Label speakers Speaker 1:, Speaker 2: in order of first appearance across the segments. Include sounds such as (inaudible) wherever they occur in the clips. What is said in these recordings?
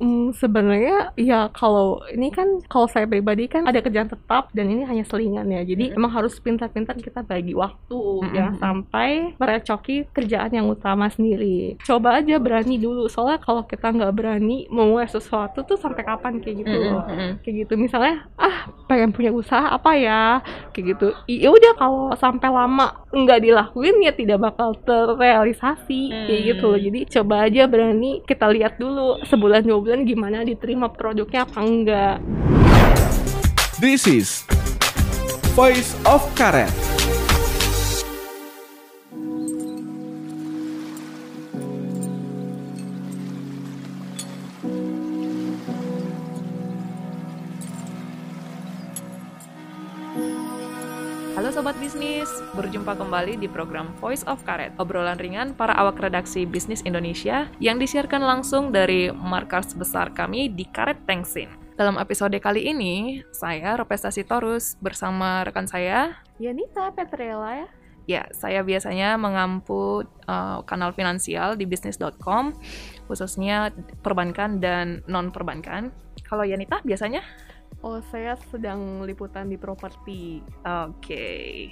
Speaker 1: mm, Hmm, sebenarnya ya kalau ini kan kalau saya pribadi kan ada kerjaan tetap dan ini hanya selingan ya. Jadi emang harus pintar-pintar kita bagi waktu ya sampai merecoki kerjaan yang utama sendiri. Coba aja berani dulu. Soalnya kalau kita nggak berani memulai sesuatu tuh sampai kapan kayak gitu. Kayak gitu misalnya ah pengen punya usaha apa ya kayak gitu. Ya udah kalau sampai lama nggak dilakuin ya tidak bakal terrealisasi kayak gitu loh. Jadi coba aja berani kita lihat dulu sebulan dua bulan gimana diterima produknya apa enggak.
Speaker 2: This is Voice of Karet.
Speaker 3: Sobat Bisnis, berjumpa kembali di program Voice of Karet, obrolan ringan para awak redaksi bisnis Indonesia yang disiarkan langsung dari markas besar kami di Karet Tengsin. Dalam episode kali ini, saya Ropestasi Torus bersama rekan saya.
Speaker 1: Yanita Petrella ya.
Speaker 3: Ya, saya biasanya mengampu uh, kanal finansial di bisnis.com, khususnya perbankan dan non-perbankan. Kalau Yanita biasanya?
Speaker 1: Oh, saya sedang liputan di properti.
Speaker 3: Oke.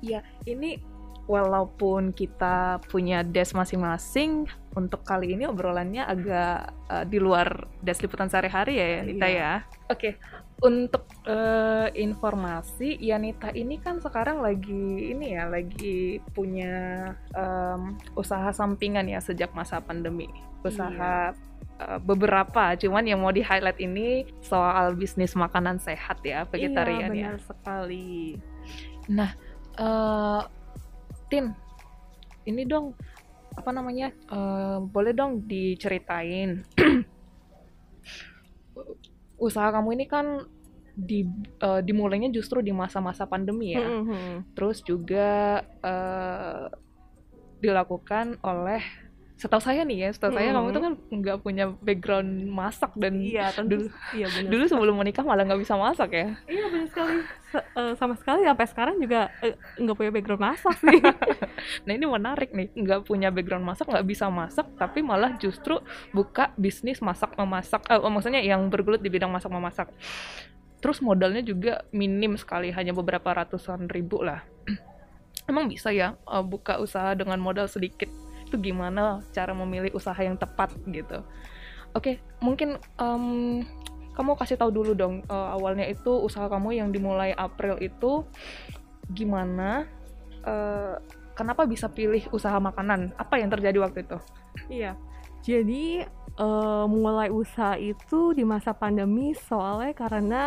Speaker 3: Ya, ini walaupun kita punya desk masing-masing, untuk kali ini obrolannya agak uh, di luar desk liputan sehari-hari ya, Nita
Speaker 1: Iya.
Speaker 3: ya. Oke. Untuk uh, informasi, Yanita ini kan sekarang lagi ini ya, lagi punya um, usaha sampingan ya sejak masa pandemi. Usaha uh, beberapa, cuman yang mau di-highlight ini soal bisnis makanan sehat ya, vegetarian
Speaker 1: iya,
Speaker 3: ya.
Speaker 1: benar sekali.
Speaker 3: Nah, eh Tin, ini dong apa namanya? eh, boleh dong diceritain (clears throat) usaha kamu ini kan di eh, dimulainya justru di masa-masa pandemi ya.
Speaker 1: Mhm.
Speaker 3: Terus juga eh, dilakukan oleh setahu saya nih ya, setahu saya kamu tuh kan nggak punya background masak dan
Speaker 1: Iya, tentu.
Speaker 3: dulu
Speaker 1: Iya, benar.
Speaker 3: dulu sebelum menikah malah nggak bisa masak ya.
Speaker 1: Iya, benar sekali. Se- eh, sama sekali sampai sekarang juga eh, nggak punya background masak sih. (laughs)
Speaker 3: Nah ini menarik nih, nggak punya background masak, nggak bisa masak, tapi malah justru buka bisnis masak memasak, eh, maksudnya yang bergelut di bidang masak memasak. Terus modalnya juga minim sekali, hanya beberapa ratusan ribu lah. (clears throat) Emang bisa ya buka usaha dengan modal sedikit? Itu gimana cara memilih usaha yang tepat gitu? Oke, mungkin em, kamu kasih tahu dulu dong eh, awalnya itu usaha kamu yang dimulai April itu gimana? eh, kenapa bisa pilih usaha makanan? Apa yang terjadi waktu itu?
Speaker 1: Iya. Jadi eh, mulai usaha itu di masa pandemi soalnya karena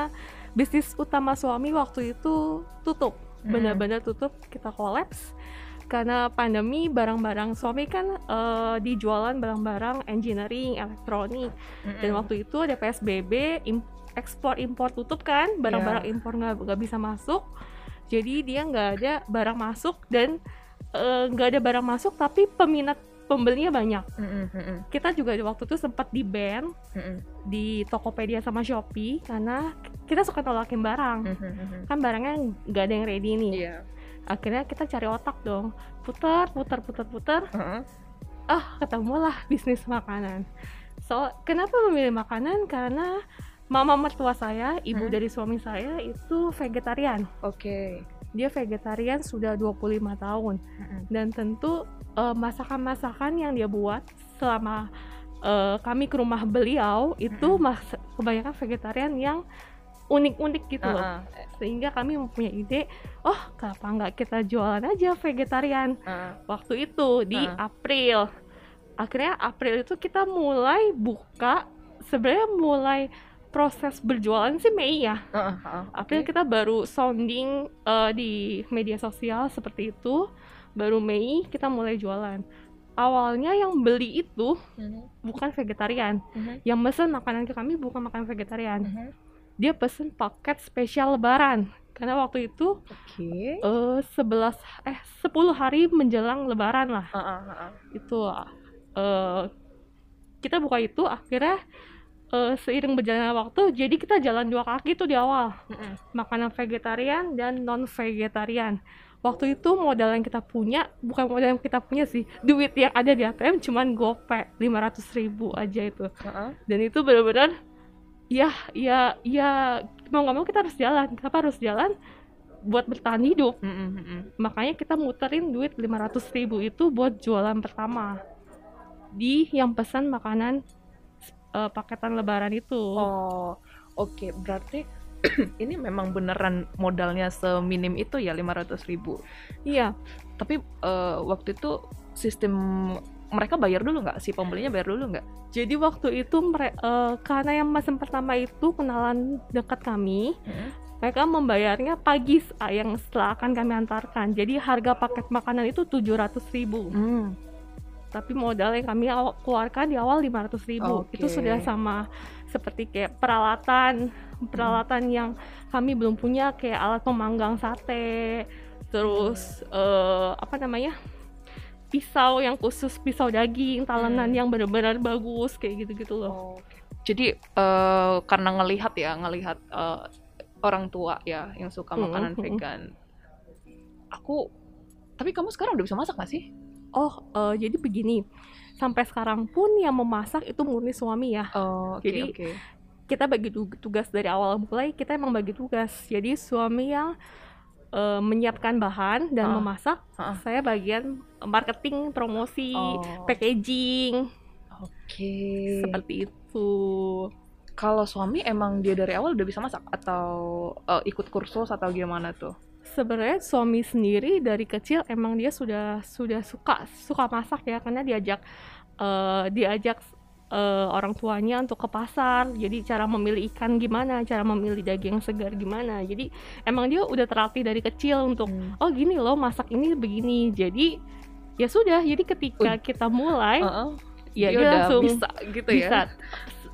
Speaker 1: bisnis utama suami waktu itu tutup,
Speaker 3: Hmm.
Speaker 1: benar-benar tutup, kita kolaps karena pandemi barang-barang suami kan eh, dijualan barang-barang engineering, elektronik dan waktu itu ada PSBB, im- ekspor impor tutup kan, barang-barang impor nggak nggak bisa masuk, jadi dia nggak ada barang masuk dan eh, nggak ada barang masuk tapi peminat pembelinya banyak. Kita juga waktu itu sempat di ban di Tokopedia sama Shopee karena kita suka nolakin barang. Kan barangnya nggak ada yang ready nih.
Speaker 3: Iya.
Speaker 1: Akhirnya kita cari otak dong. Putar, putar, putar, putar. Ah, ketemulah bisnis makanan. So, kenapa memilih makanan? Karena mama mertua saya, ibu
Speaker 3: Hmm.
Speaker 1: dari suami saya itu vegetarian.
Speaker 3: Oke.
Speaker 1: Dia vegetarian sudah 25 tahun. dan tentu eh, masakan-masakan yang dia buat selama eh, kami ke rumah beliau itu mas kebanyakan vegetarian yang unik-unik gitu loh
Speaker 3: Ah,
Speaker 1: sehingga kami mempunyai ide oh kenapa nggak kita jualan aja vegetarian
Speaker 3: ah.
Speaker 1: waktu itu di
Speaker 3: Ah.
Speaker 1: April akhirnya April itu kita mulai buka sebenarnya mulai proses berjualan sih Mei ya
Speaker 3: Ah, ah, ah.
Speaker 1: April
Speaker 3: Oke.
Speaker 1: kita baru sounding eh, di media sosial seperti itu. Baru Mei kita mulai jualan. Awalnya yang beli itu
Speaker 3: Mhm,
Speaker 1: bukan vegetarian.
Speaker 3: mhm,
Speaker 1: Yang pesen makanan ke kami bukan makanan vegetarian.
Speaker 3: mhm.
Speaker 1: Dia pesen paket spesial lebaran. Karena waktu itu
Speaker 3: Oke.
Speaker 1: eh 11 eh 10 hari menjelang lebaran lah.
Speaker 3: Ah, ah, ah, ah.
Speaker 1: Itu eh kita buka itu akhirnya eh, seiring berjalannya waktu jadi kita jalan dua kaki tuh di awal.
Speaker 3: Mhm.
Speaker 1: makanan vegetarian dan non vegetarian. waktu itu modal yang kita punya bukan modal yang kita punya sih duit yang ada di ATM cuman gope 500 ribu aja itu
Speaker 3: Heeh.
Speaker 1: dan itu benar-benar ya ya ya mau nggak mau kita harus jalan. Kenapa harus jalan? Buat bertahan hidup.
Speaker 3: Mm, mm, mm, mm.
Speaker 1: makanya kita muterin duit 500 ribu itu buat jualan pertama. Di yang pesan makanan eh, paketan lebaran itu.
Speaker 3: Oh, oke. Berarti (clears throat) ini memang beneran modalnya seminim itu ya 500 ribu.
Speaker 1: iya.
Speaker 3: Tapi eh, waktu itu sistem mereka bayar dulu nggak? Si pembelinya bayar dulu nggak?
Speaker 1: jadi waktu itu mere- eh, karena yang pesan pertama itu kenalan dekat kami mereka membayarnya pagi ah, yang setelah akan kami antarkan jadi harga paket makanan itu 700 ribu
Speaker 3: Hmm.
Speaker 1: tapi modal yang kami keluarkan di awal 500 ribu
Speaker 3: Oke.
Speaker 1: itu sudah sama seperti kayak peralatan peralatan yang kami belum punya kayak alat pemanggang sate terus eh, apa namanya pisau yang khusus pisau daging talenan
Speaker 3: Hmm.
Speaker 1: yang benar-benar bagus kayak gitu-gitu loh
Speaker 3: Oh. Jadi eh, karena ngelihat ya, ngelihat eh, orang tua ya yang suka
Speaker 1: Mm,
Speaker 3: makanan
Speaker 1: mm.
Speaker 3: vegan. Aku tapi kamu sekarang udah bisa masak gak sih?
Speaker 1: oh eh, jadi begini sampai sekarang pun yang memasak itu murni suami ya
Speaker 3: Oh, oke
Speaker 1: Jadi,
Speaker 3: oke.
Speaker 1: kita bagi tu- tugas dari awal mulai kita emang bagi tugas jadi suami yang eh, menyiapkan bahan dan
Speaker 3: Ah,
Speaker 1: memasak
Speaker 3: ah.
Speaker 1: saya bagian marketing promosi
Speaker 3: Oh,
Speaker 1: packaging
Speaker 3: Oke.
Speaker 1: seperti itu
Speaker 3: Kalau suami emang dia dari awal udah bisa masak atau eh, ikut kursus atau gimana tuh?
Speaker 1: sebenarnya suami sendiri dari kecil emang dia sudah sudah suka suka masak ya karena diajak eh, diajak eh, orang tuanya untuk ke pasar jadi cara memilih ikan gimana cara memilih daging segar gimana jadi emang dia udah terlatih dari kecil untuk oh gini loh masak ini begini jadi ya sudah jadi ketika
Speaker 3: Ud-
Speaker 1: kita mulai
Speaker 3: Heeh.
Speaker 1: ya
Speaker 3: dia
Speaker 1: dia
Speaker 3: udah
Speaker 1: langsung
Speaker 3: bisa gitu
Speaker 1: bisa
Speaker 3: ya.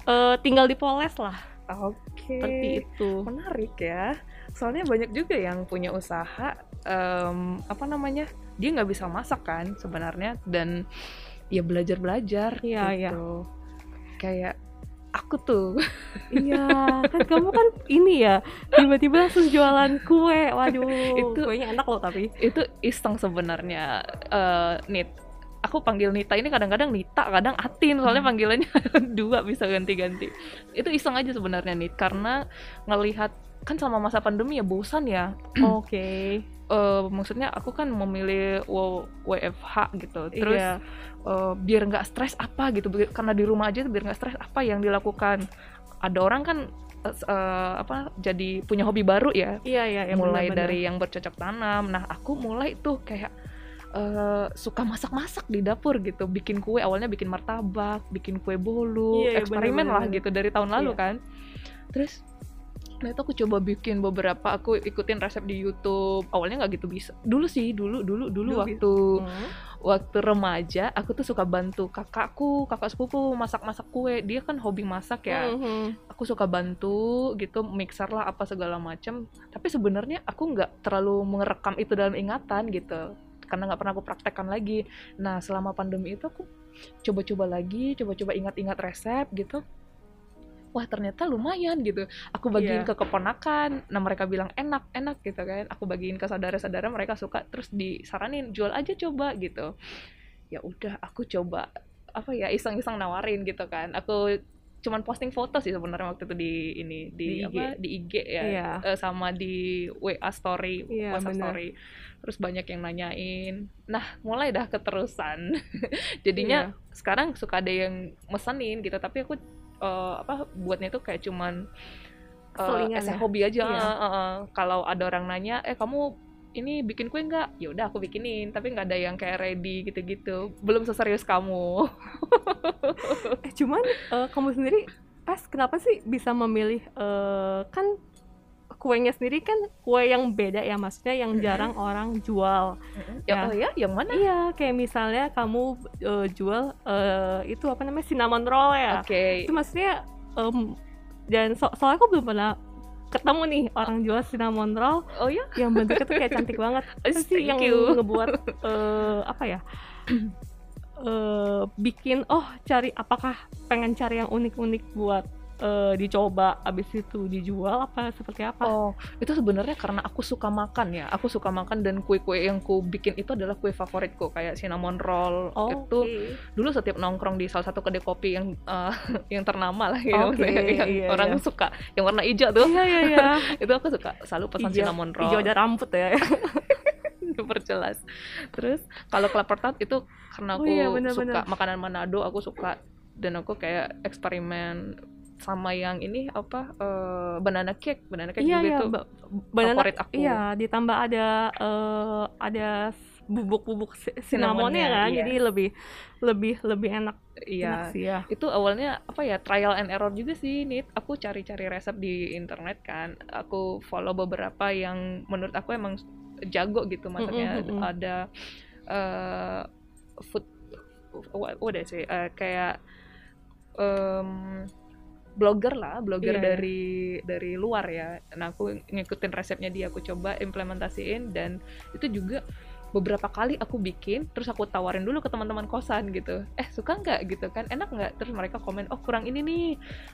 Speaker 1: Eh, tinggal dipoles lah
Speaker 3: Oke.
Speaker 1: seperti itu
Speaker 3: Menarik ya. Soalnya banyak juga yang punya usaha em, apa namanya? Dia nggak bisa masak kan sebenarnya dan ya belajar-belajar
Speaker 1: Iya, iya.
Speaker 3: gitu. Kayak aku tuh. (laughs)
Speaker 1: Iya kan kamu kan ini ya tiba-tiba langsung jualan kue. Waduh
Speaker 3: Itu-
Speaker 1: kuenya enak loh tapi.
Speaker 3: itu iseng sebenarnya eh, Nit. Aku panggil Nita ini kadang-kadang Nita, kadang Atin. Soalnya panggilannya (laughs) dua bisa ganti-ganti. Itu iseng aja sebenarnya Nit. Karena ngelihat kan sama masa pandemi ya bosan ya.
Speaker 1: oke
Speaker 3: eh, maksudnya aku kan memilih WFH gitu terus
Speaker 1: Iya.
Speaker 3: eh, biar nggak stres apa gitu karena di rumah aja biar nggak stres apa yang dilakukan ada orang kan eh, apa jadi punya hobi baru ya
Speaker 1: iya iya yang
Speaker 3: mulai
Speaker 1: benar-benar.
Speaker 3: dari yang bercocok tanam nah aku mulai tuh kayak eh, suka masak-masak di dapur gitu bikin kue awalnya bikin martabak bikin kue bolu
Speaker 1: Iya, iya,
Speaker 3: eksperimen lah
Speaker 1: benar-benar.
Speaker 3: gitu dari tahun lalu
Speaker 1: Iya.
Speaker 3: kan terus nah itu aku coba bikin beberapa aku ikutin resep di YouTube. Awalnya nggak gitu bisa. Dulu sih dulu dulu dulu
Speaker 1: Dulu
Speaker 3: waktu
Speaker 1: Hmm.
Speaker 3: waktu remaja aku tuh suka bantu kakakku kakak sepupu masak-masak kue. Dia kan hobi masak ya.
Speaker 1: Mhm.
Speaker 3: aku suka bantu gitu mixer lah apa segala macam tapi sebenarnya aku nggak terlalu merekam itu dalam ingatan gitu karena nggak pernah aku praktekkan lagi. Nah selama pandemi itu aku coba-coba lagi coba-coba ingat-ingat resep gitu wah ternyata lumayan gitu aku bagiin
Speaker 1: Iya.
Speaker 3: ke keponakan nah mereka bilang enak enak gitu kan aku bagiin ke saudara-saudara mereka suka terus disaranin jual aja coba gitu ya udah aku coba apa ya iseng-iseng nawarin gitu kan aku cuman posting foto sih sebenarnya waktu itu di ini di,
Speaker 1: Di IG.
Speaker 3: apa di IG ya
Speaker 1: Iya.
Speaker 3: Eh, sama di WA story
Speaker 1: Iya,
Speaker 3: WhatsApp
Speaker 1: bener.
Speaker 3: story terus banyak yang nanyain nah mulai dah keterusan (laughs) jadinya
Speaker 1: Iya.
Speaker 3: sekarang suka ada yang mesenin gitu tapi aku eh, apa buatnya itu kayak cuman esen
Speaker 1: ya?
Speaker 3: hobi aja
Speaker 1: Iya.
Speaker 3: eh, eh. kalau ada orang nanya eh kamu ini bikin kue nggak ya udah aku bikinin tapi nggak ada yang kayak ready gitu-gitu belum seserius kamu (laughs)
Speaker 1: eh cuman eh, kamu sendiri pas kenapa sih bisa memilih eh, kan kuenya sendiri kan kue yang beda ya maksudnya yang jarang orang jual.
Speaker 3: Ya,
Speaker 1: Ya.
Speaker 3: oh ya yang mana?
Speaker 1: Iya kayak misalnya kamu eh, jual eh, itu apa namanya cinnamon roll ya.
Speaker 3: Oke.
Speaker 1: Itu maksudnya em, dan so- soalnya aku belum pernah ketemu nih orang jual cinnamon roll.
Speaker 3: Oh ya
Speaker 1: yang bentuknya tuh kayak cantik banget. (laughs) Sih yang
Speaker 3: you.
Speaker 1: ngebuat eh, apa ya? (clears throat) Eh bikin oh cari apakah pengen cari yang unik-unik buat eh, dicoba abis itu dijual apa seperti apa
Speaker 3: Oh, itu sebenarnya karena aku suka makan ya. Aku suka makan dan kue-kue yang ku bikin itu adalah kue favoritku kayak cinnamon roll.
Speaker 1: Oh,
Speaker 3: itu
Speaker 1: oke.
Speaker 3: dulu setiap nongkrong di salah satu kedai kopi yang eh, (laughs) yang ternama lah ya, maksudnya yang
Speaker 1: iya,
Speaker 3: orang
Speaker 1: iya.
Speaker 3: suka, yang warna hijau tuh.
Speaker 1: iya iya iya (laughs)
Speaker 3: itu aku suka selalu pesan cinnamon roll.
Speaker 1: hijau ada rambut ya (laughs)
Speaker 3: Diperjelas. Terus kalau kelapa tart itu karena
Speaker 1: Oh
Speaker 3: aku
Speaker 1: iya, benar,
Speaker 3: suka
Speaker 1: benar.
Speaker 3: makanan Manado, aku suka dan aku kayak eksperimen sama yang ini apa eh, banana cake, banana cake
Speaker 1: iya
Speaker 3: juga
Speaker 1: iya
Speaker 3: itu
Speaker 1: ba- banana
Speaker 3: favorit aku.
Speaker 1: iya ditambah ada eh, ada bubuk-bubuk si- cinnamonnya
Speaker 3: Cinnamonnya,
Speaker 1: kan
Speaker 3: iya.
Speaker 1: jadi lebih lebih lebih enak
Speaker 3: Iya.
Speaker 1: enak sih ya
Speaker 3: itu awalnya apa ya trial and error juga sih Nit aku cari-cari resep di internet kan aku follow beberapa yang menurut aku emang jago gitu maksudnya
Speaker 1: Mm-mm, mm-mm.
Speaker 3: ada eh food what, what I say Eh, kayak em, blogger lah blogger
Speaker 1: iya.
Speaker 3: dari dari luar ya. Nah aku ngikutin resepnya dia aku coba implementasiin dan itu juga beberapa kali aku bikin terus aku tawarin dulu ke teman-teman kosan gitu. Eh suka nggak? gitu kan. Enak nggak? Terus mereka komen oh kurang ini nih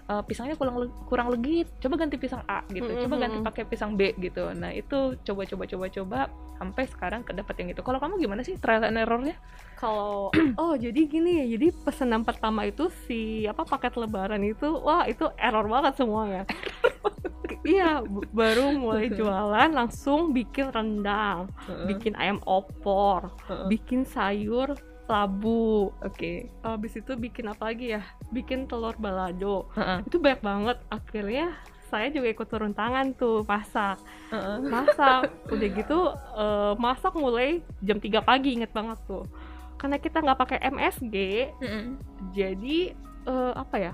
Speaker 3: eh, pisangnya kurang kurang legit. Coba ganti pisang A gitu. Coba ganti pakai pisang B gitu. Nah itu coba coba coba coba sampai sekarang kedapat yang itu. Kalau kamu gimana sih trial and errornya
Speaker 1: kalau (clears throat) oh jadi gini ya jadi pesanan pertama itu si apa paket lebaran itu wah itu error banget semuanya. (laughs) Iya b- baru mulai (laughs) jualan langsung bikin rendang bikin ayam opor
Speaker 3: Heeh.
Speaker 1: bikin sayur labu.
Speaker 3: Oke.
Speaker 1: Habis itu bikin apa lagi ya? Bikin telur balado.
Speaker 3: Heeh.
Speaker 1: itu banyak banget. Akhirnya saya juga ikut turun tangan tuh masak.
Speaker 3: Heeh.
Speaker 1: masak. (laughs) Udah gitu eh, masak mulai jam 3 pagi inget banget tuh karena kita nggak pakai MSG
Speaker 3: Mm-mm.
Speaker 1: jadi eh, apa ya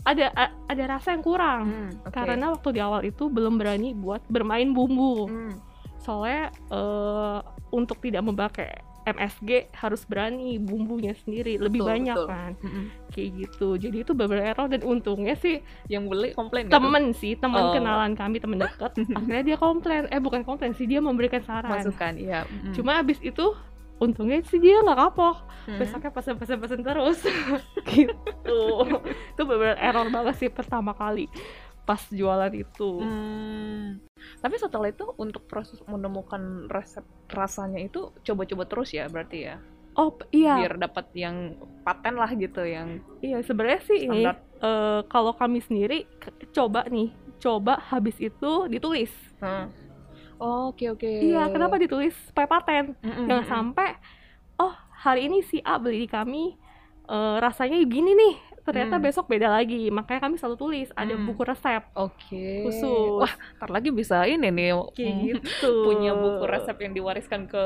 Speaker 1: ada a- ada rasa yang kurang
Speaker 3: Hmm, oke.
Speaker 1: karena waktu di awal itu belum berani buat bermain bumbu
Speaker 3: Hmm.
Speaker 1: soalnya eh, untuk tidak memakai MSG harus berani bumbunya sendiri lebih
Speaker 3: Betul,
Speaker 1: banyak
Speaker 3: betul.
Speaker 1: kan
Speaker 3: Mm-mm.
Speaker 1: kayak gitu jadi itu beberapa error dan untungnya sih
Speaker 3: yang beli komplain tuh?
Speaker 1: temen sih teman
Speaker 3: Oh.
Speaker 1: kenalan kami temen deket (laughs) akhirnya dia komplain eh bukan komplain sih dia memberikan saran
Speaker 3: masukan iya mm-mm.
Speaker 1: cuma abis itu untungnya sih dia nggak kapok
Speaker 3: Hmm.
Speaker 1: besoknya pesen-pesen-pesen terus (laughs) gitu itu bener error banget sih pertama kali pas jualan itu
Speaker 3: Hmm. Tapi setelah itu untuk proses menemukan resep rasanya itu coba-coba terus ya berarti ya.
Speaker 1: oh iya
Speaker 3: Biar dapat yang paten lah gitu yang
Speaker 1: iya sebenarnya sih ini eh, kalau kami sendiri coba nih coba habis itu ditulis
Speaker 3: Hmm. Oh, Oke oke.
Speaker 1: iya kenapa ditulis supaya paten
Speaker 3: Mm-mm,
Speaker 1: jangan sampai oh hari ini si A beli di kami eh, rasanya gini nih ternyata
Speaker 3: Hmm.
Speaker 1: besok beda lagi makanya kami selalu tulis ada
Speaker 3: Hmm.
Speaker 1: buku resep
Speaker 3: Oke.
Speaker 1: khusus
Speaker 3: Wah, ntar lagi bisa ini nih
Speaker 1: kayak
Speaker 3: mm,
Speaker 1: gitu
Speaker 3: punya buku resep yang diwariskan ke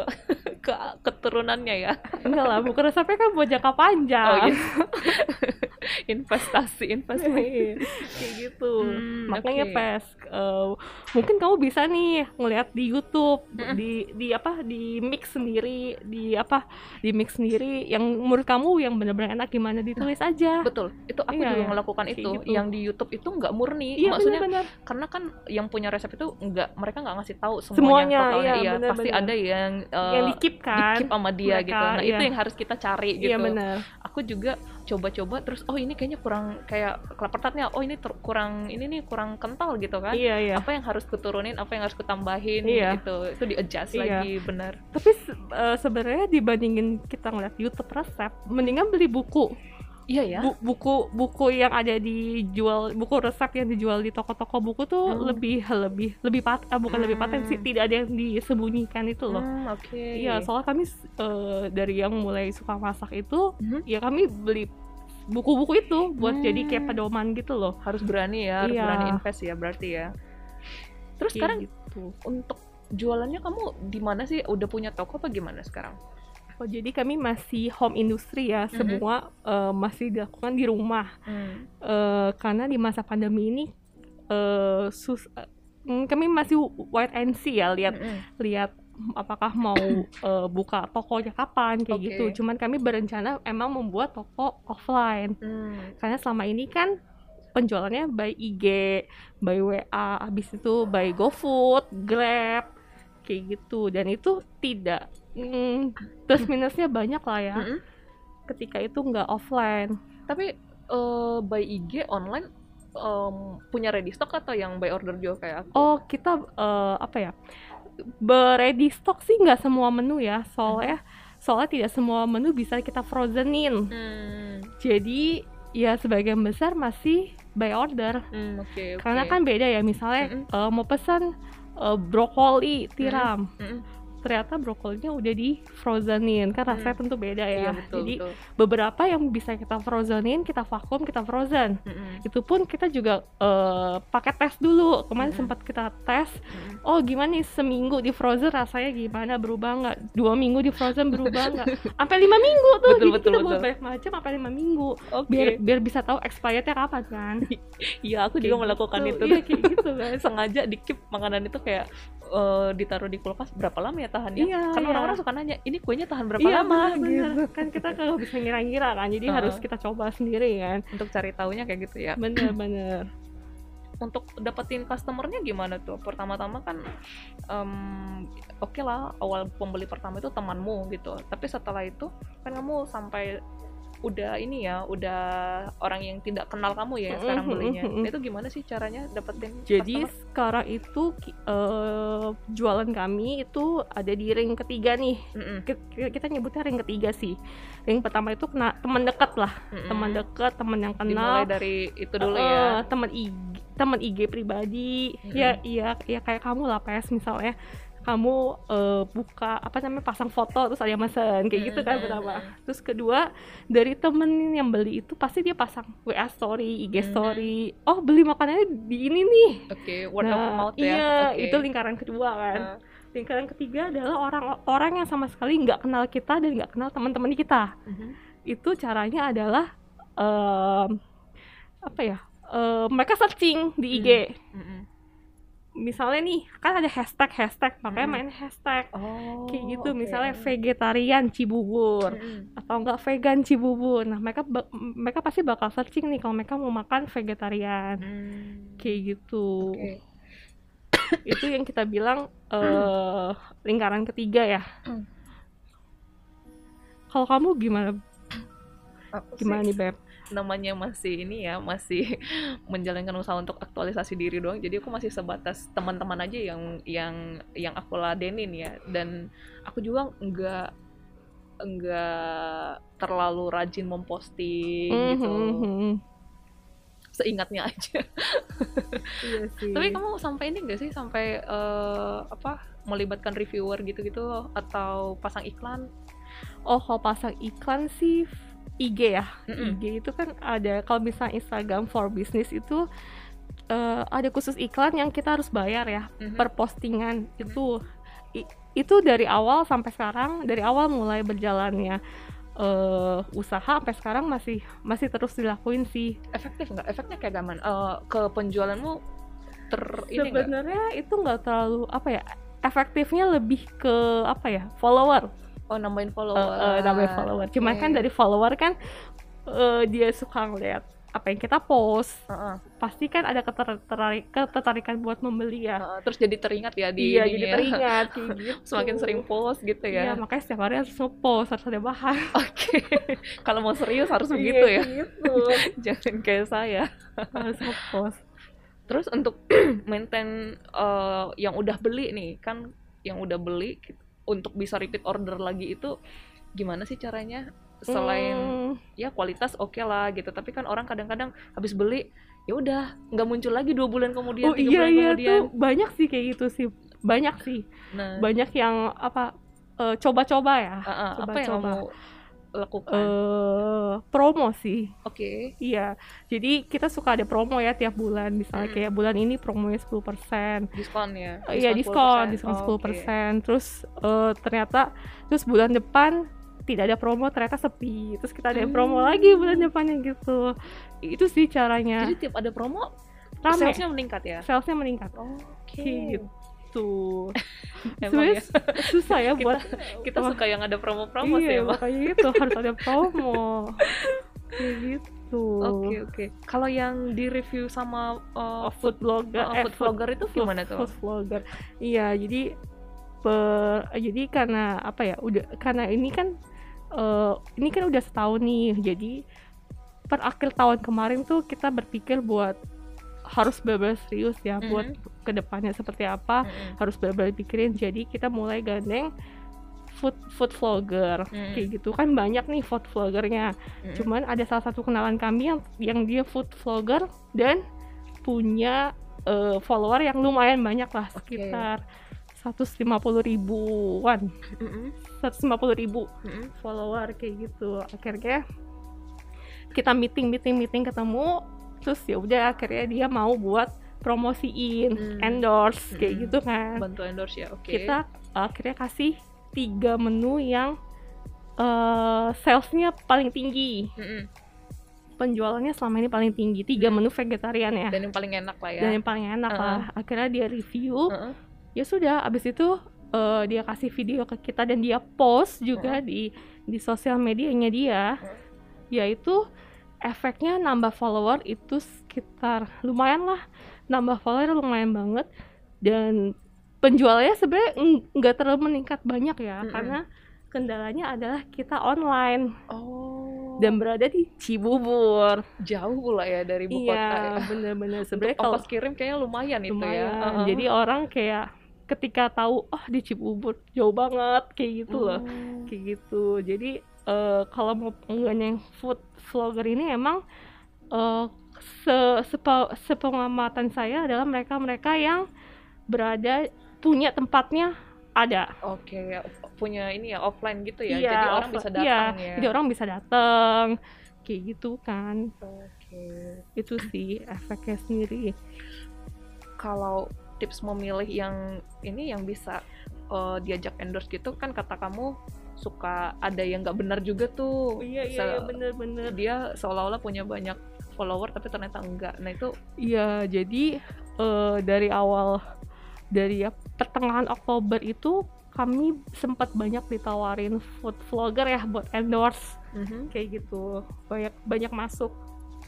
Speaker 3: ke keturunannya ya.
Speaker 1: enggak lah buku resepnya kan buat jangka panjang
Speaker 3: Oh iya. (laughs) (laughs) investasi investasi.
Speaker 1: kayak gitu
Speaker 3: Hmm,
Speaker 1: makanya
Speaker 3: oke.
Speaker 1: pes eh, mungkin kamu bisa nih ngeliat di YouTube di di apa di mix sendiri di apa di mix sendiri yang menurut kamu yang benar-benar enak gimana ditulis aja
Speaker 3: Betul, itu aku
Speaker 1: Iya,
Speaker 3: juga
Speaker 1: iya.
Speaker 3: melakukan itu.
Speaker 1: gitu.
Speaker 3: Yang di YouTube itu nggak murni,
Speaker 1: iya
Speaker 3: maksudnya
Speaker 1: benar-benar
Speaker 3: karena kan yang punya resep itu nggak mereka nggak ngasih tahu semuanya,
Speaker 1: Semuanya,
Speaker 3: totalnya.
Speaker 1: iya,
Speaker 3: iya
Speaker 1: benar,
Speaker 3: pasti
Speaker 1: benar.
Speaker 3: ada yang uh,
Speaker 1: yang di keep kan
Speaker 3: di-keep sama dia
Speaker 1: Mereka,
Speaker 3: gitu nah
Speaker 1: iya.
Speaker 3: itu yang harus kita cari gitu
Speaker 1: iya benar
Speaker 3: aku juga coba-coba terus oh ini kayaknya kurang kayak kelapa tartnya oh ini ter- kurang ini nih kurang kental gitu kan.
Speaker 1: Iya iya.
Speaker 3: Apa yang harus kuturunin apa yang harus kutambahin
Speaker 1: Iya.
Speaker 3: gitu. Itu di adjust
Speaker 1: Iya.
Speaker 3: lagi benar
Speaker 1: tapi eh, sebenarnya dibandingin kita ngeliat YouTube resep mendingan beli buku
Speaker 3: iya ya
Speaker 1: Bu- buku buku yang ada dijual buku resep yang dijual di toko-toko buku tuh
Speaker 3: Hmm.
Speaker 1: lebih lebih lebih pat ah, bukan lebih paten sih
Speaker 3: Hmm.
Speaker 1: tidak ada yang disembunyikan itu loh
Speaker 3: Hmm, oke
Speaker 1: iya soalnya kami eh, dari yang mulai suka masak itu
Speaker 3: Mhm.
Speaker 1: ya kami beli buku-buku itu buat
Speaker 3: Hmm.
Speaker 1: jadi kayak pedoman gitu loh
Speaker 3: harus berani ya harus
Speaker 1: Iya.
Speaker 3: berani invest ya berarti ya terus
Speaker 1: Kayak
Speaker 3: sekarang
Speaker 1: gitu.
Speaker 3: untuk jualannya kamu di mana sih udah punya toko apa gimana sekarang
Speaker 1: oh jadi kami masih home industry ya
Speaker 3: Mhm.
Speaker 1: semua eh, masih dilakukan di rumah
Speaker 3: Hmm.
Speaker 1: Eh, karena di masa pandemi ini eh, sus mm, kami masih wait and see ya lihat
Speaker 3: Mm-mm.
Speaker 1: lihat apakah mau eh, buka tokonya kapan kayak
Speaker 3: Oke.
Speaker 1: gitu. Cuman kami berencana emang membuat toko offline
Speaker 3: Hmm.
Speaker 1: karena selama ini kan penjualannya by IG, by WA, habis itu by GoFood, Grab kayak gitu dan itu tidak mm, plus minusnya banyak lah ya
Speaker 3: Mm-mm.
Speaker 1: ketika itu nggak offline.
Speaker 3: Tapi eh, by IG online em, punya ready stock atau yang by order juga kayak aku?
Speaker 1: Oh, kita eh, apa ya? Beready stock sih nggak semua menu ya, soalnya soalnya tidak semua menu bisa kita frozenin.
Speaker 3: Hmm,
Speaker 1: Jadi ya sebagian besar masih by order.
Speaker 3: hmm, oke oke.
Speaker 1: Karena kan beda ya, misalnya
Speaker 3: Mm-mm.
Speaker 1: eh, mau pesan eh, brokoli tiram,
Speaker 3: Mm-mm.
Speaker 1: Ternyata brokolinya udah di frozenin, kan rasanya tentu beda
Speaker 3: Iya
Speaker 1: ya.
Speaker 3: betul
Speaker 1: Jadi
Speaker 3: betul.
Speaker 1: beberapa yang bisa kita frozenin, kita vakum, kita frozen.
Speaker 3: Mm-mm.
Speaker 1: Itu pun kita juga eh, pakai tes dulu. Kemarin
Speaker 3: Mm-mm.
Speaker 1: sempat kita tes
Speaker 3: Mm-mm.
Speaker 1: oh gimana nih seminggu di frozen rasanya gimana berubah nggak dua minggu di frozen berubah nggak (laughs) sampai lima minggu tuh
Speaker 3: Betul,
Speaker 1: jadi
Speaker 3: betul,
Speaker 1: kita
Speaker 3: betul.
Speaker 1: banyak macam sampai lima minggu
Speaker 3: Oke.
Speaker 1: biar biar bisa tahu expirednya kapan kan (laughs)
Speaker 3: Iya, aku
Speaker 1: Kayak
Speaker 3: juga melakukan
Speaker 1: gitu.
Speaker 3: itu.
Speaker 1: iya kayak gitu guys (laughs)
Speaker 3: sengaja di keep makanan itu kayak eh, ditaruh di kulkas berapa lama ya tahannya?
Speaker 1: Iya,
Speaker 3: Karena
Speaker 1: iya.
Speaker 3: orang-orang suka nanya, ini kuenya tahan berapa
Speaker 1: iya
Speaker 3: lama?
Speaker 1: bener,
Speaker 3: Gitu.
Speaker 1: kan kita kalau bisa ngira-ngira kan jadi
Speaker 3: Heeh.
Speaker 1: harus kita coba sendiri kan
Speaker 3: Untuk cari taunya kayak gitu ya.
Speaker 1: bener-bener
Speaker 3: Untuk dapetin customernya gimana tuh? Pertama-tama kan, em, oke lah, awal pembeli pertama itu temanmu gitu. Tapi setelah itu kan kamu sampai udah ini ya, udah orang yang tidak kenal kamu ya sekarang
Speaker 1: Mm-mm,
Speaker 3: belinya.
Speaker 1: mm-mm.
Speaker 3: Itu gimana sih caranya dapetin
Speaker 1: jadi
Speaker 3: customer?
Speaker 1: sekarang itu eh, jualan kami itu ada di ring ketiga nih
Speaker 3: Mm-mm,
Speaker 1: Ki- kita nyebutnya ring ketiga sih ring pertama itu kena teman dekat lah
Speaker 3: mm-mm.
Speaker 1: teman dekat teman yang
Speaker 3: Dimulai
Speaker 1: kenal
Speaker 3: dari itu dulu
Speaker 1: Eh,
Speaker 3: ya.
Speaker 1: teman IG teman IG pribadi
Speaker 3: Mm-mm.
Speaker 1: ya iya ya kayak kamu lah pes misalnya kamu eh, buka apa namanya pasang foto terus ada yang mesen kayak gitu kan
Speaker 3: Mm-mm.
Speaker 1: pertama terus kedua dari temen yang beli itu pasti dia pasang WA story IG story oh beli makanannya di ini nih
Speaker 3: Oke, word of
Speaker 1: nah
Speaker 3: mouth ya.
Speaker 1: iya
Speaker 3: Oke.
Speaker 1: itu lingkaran kedua kan
Speaker 3: Nah,
Speaker 1: lingkaran ketiga adalah orang-orang yang sama sekali nggak kenal kita dan nggak kenal teman-teman kita
Speaker 3: mhm.
Speaker 1: itu caranya adalah em, apa ya em, mereka searching di IG
Speaker 3: Mm-mm.
Speaker 1: Misalnya nih kan ada hashtag hashtag makanya
Speaker 3: Mm.
Speaker 1: main hashtag
Speaker 3: Oh,
Speaker 1: kayak gitu
Speaker 3: oke.
Speaker 1: misalnya vegetarian Cibubur
Speaker 3: Mm-mm.
Speaker 1: atau enggak vegan Cibubur nah mereka mereka pasti bakal searching nih kalau mereka mau makan vegetarian
Speaker 3: Hmm.
Speaker 1: kayak gitu
Speaker 3: Oke. (coughs)
Speaker 1: itu yang kita bilang eh lingkaran ketiga ya
Speaker 3: Hmm.
Speaker 1: kalau kamu gimana
Speaker 3: Aku
Speaker 1: gimana
Speaker 3: sih
Speaker 1: nih beb
Speaker 3: namanya masih ini ya, masih (laughs) menjalankan usaha untuk aktualisasi diri doang. Jadi aku masih sebatas teman-teman aja yang yang yang aku ladenin ya. Dan aku juga nggak nggak terlalu rajin memposting gitu.
Speaker 1: Mhm.
Speaker 3: Seingatnya aja. (laughs)
Speaker 1: iya sih
Speaker 3: Tapi kamu sampai ini gak sih sampai eh, apa melibatkan reviewer gitu-gitu atau pasang iklan?
Speaker 1: oh kalau pasang iklan sih IG ya
Speaker 3: Mm-mm.
Speaker 1: IG itu kan ada kalau misalnya Instagram for business itu eh, ada khusus iklan yang kita harus bayar ya
Speaker 3: Mhm.
Speaker 1: per postingan itu i- itu dari awal sampai sekarang dari awal mulai berjalannya eh, usaha sampai sekarang masih masih terus dilakuin sih
Speaker 3: efektif nggak? Efeknya kayak gaman? Eh, ke penjualanmu ter
Speaker 1: sebenarnya itu nggak terlalu apa ya efektifnya lebih ke apa ya follower
Speaker 3: Oh nambahin follower.
Speaker 1: eh, namanya follower cuman
Speaker 3: Oke.
Speaker 1: kan dari follower kan eh, dia suka ngeliat apa yang kita post
Speaker 3: Heeh,
Speaker 1: pasti kan ada ketertarik ketertarikan buat membeli ya
Speaker 3: heeh. terus jadi teringat ya di
Speaker 1: iya jadi
Speaker 3: ya.
Speaker 1: teringat (laughs) gitu
Speaker 3: Semakin sering post gitu
Speaker 1: Iya,
Speaker 3: ya.
Speaker 1: makanya setiap hari harus nge-post, harus ada bahan. (laughs)
Speaker 3: Oke. Kalau mau serius harus
Speaker 1: Iya,
Speaker 3: begitu ya.
Speaker 1: gitu. (laughs)
Speaker 3: Jangan kayak saya.
Speaker 1: harus nge-post.
Speaker 3: Terus untuk (clears throat) maintain eh, yang udah beli nih, kan yang udah beli untuk bisa repeat order lagi itu gimana sih caranya? Selain
Speaker 1: Hmm,
Speaker 3: ya kualitas oke lah gitu, tapi kan orang kadang-kadang habis beli ya udah nggak muncul lagi dua bulan kemudian,
Speaker 1: oh
Speaker 3: tiga
Speaker 1: iya
Speaker 3: bulan
Speaker 1: iya
Speaker 3: kemudian.
Speaker 1: tuh banyak sih kayak gitu sih. Banyak sih.
Speaker 3: Nah,
Speaker 1: Banyak yang apa eh, coba-coba ya.
Speaker 3: ah, ah, apa yang
Speaker 1: coba-coba.
Speaker 3: kamu lakukan?
Speaker 1: eh promo sih.
Speaker 3: Oke.
Speaker 1: Iya. Jadi kita suka ada promo ya tiap bulan. Misalnya
Speaker 3: Hmm.
Speaker 1: kayak bulan ini promonya 10%.
Speaker 3: Diskon ya?
Speaker 1: Oh, Iya diskon,
Speaker 3: 10%.
Speaker 1: diskon
Speaker 3: Oh,
Speaker 1: 10%.
Speaker 3: oke.
Speaker 1: Terus eh, ternyata terus bulan depan tidak ada promo ternyata sepi. Terus kita ada yang promo
Speaker 3: Hmm.
Speaker 1: lagi bulan depannya gitu. Itu sih caranya.
Speaker 3: Jadi tiap ada promo,
Speaker 1: Rame.
Speaker 3: salesnya meningkat ya?
Speaker 1: Salesnya meningkat.
Speaker 3: Oke.
Speaker 1: Gitu. (laughs)
Speaker 3: Emang
Speaker 1: Sebenarnya
Speaker 3: ya,
Speaker 1: susah ya (laughs)
Speaker 3: Kita-
Speaker 1: buat
Speaker 3: kita
Speaker 1: Wah,
Speaker 3: suka yang ada promo-promo sih
Speaker 1: iya,
Speaker 3: emang.
Speaker 1: makanya itu harus ada promo. (laughs) Kayak gitu.
Speaker 3: Oke oke. Kalau yang di review sama uh,
Speaker 1: food blogger,
Speaker 3: uh,
Speaker 1: eh,
Speaker 3: food vlogger itu
Speaker 1: food-
Speaker 3: gimana tuh?
Speaker 1: Food vlogger. Iya, jadi per jadi karena apa ya? Udah karena ini kan eh, ini kan udah setahun nih. Jadi per akhir tahun kemarin tuh kita berpikir buat harus benar-benar serius ya buat
Speaker 3: Mhm.
Speaker 1: Ke depannya seperti apa
Speaker 3: Mm-mm.
Speaker 1: harus benar-benar pikirin jadi kita mulai gandeng food food vlogger
Speaker 3: Mm.
Speaker 1: kayak gitu kan banyak nih food vloggernya
Speaker 3: Mm-mm.
Speaker 1: cuman ada salah satu kenalan kami yang yang dia food vlogger dan punya eh, follower yang lumayan banyak lah
Speaker 3: Oke.
Speaker 1: sekitar 150 ribuan
Speaker 3: Mm-mm.
Speaker 1: 150 ribu
Speaker 3: Mm-mm.
Speaker 1: follower kayak gitu akhirnya kita meeting meeting meeting ketemu terus ya udah akhirnya dia mau buat promosiin
Speaker 3: Hmm.
Speaker 1: endorse kayak
Speaker 3: Hmm.
Speaker 1: gitu kan
Speaker 3: bantu endorse ya oke
Speaker 1: kita akhirnya kasih tiga menu yang eh salesnya paling tinggi
Speaker 3: Mm-mm.
Speaker 1: penjualannya selama ini paling tinggi tiga
Speaker 3: Hmm.
Speaker 1: menu vegetarian ya
Speaker 3: dan yang paling enak lah ya
Speaker 1: dan yang paling enak
Speaker 3: Uh-uh.
Speaker 1: lah akhirnya dia review
Speaker 3: Heeh.
Speaker 1: ya sudah abis itu eh, dia kasih video ke kita dan dia post juga di di sosial medianya dia yaitu efeknya nambah follower itu sekitar lumayan lah nambah follower lumayan banget. Dan penjualannya sebenarnya nggak terlalu meningkat banyak ya
Speaker 3: Mm-mm.
Speaker 1: karena kendalanya adalah kita online.
Speaker 3: Oh.
Speaker 1: Dan berada di Cibubur.
Speaker 3: Jauh pula ya dari ibu kota ya.
Speaker 1: iya bener-bener sebenarnya kalau
Speaker 3: ongkos kirim kayaknya lumayan, itu ya.
Speaker 1: Lumayan.
Speaker 3: Heeh.
Speaker 1: jadi orang kayak ketika tahu oh di Cibubur jauh banget kayak gitu loh.
Speaker 3: Oh.
Speaker 1: kayak gitu. Jadi eh, kalau mau penggandeng food vlogger ini emang eh, se sepa- sepengamatan saya adalah mereka-mereka yang berada punya tempatnya ada
Speaker 3: Oke, ya, punya ini ya offline gitu ya.
Speaker 1: Iya,
Speaker 3: jadi orang bisa
Speaker 1: iya,
Speaker 3: datang ya.
Speaker 1: jadi orang bisa datang kayak gitu kan
Speaker 3: Oke.
Speaker 1: itu sih efeknya sendiri
Speaker 3: Kalau tips memilih yang ini yang bisa eh, diajak endorse gitu kan kata kamu suka ada yang nggak benar juga tuh.
Speaker 1: iya iya, iya bener-bener
Speaker 3: Dia seolah-olah punya banyak follower tapi ternyata enggak. Nah itu
Speaker 1: Iya, jadi eh, dari awal dari ya, pertengahan Oktober itu kami sempat banyak ditawarin food vlogger ya buat endorse kayak gitu. Banyak banyak masuk.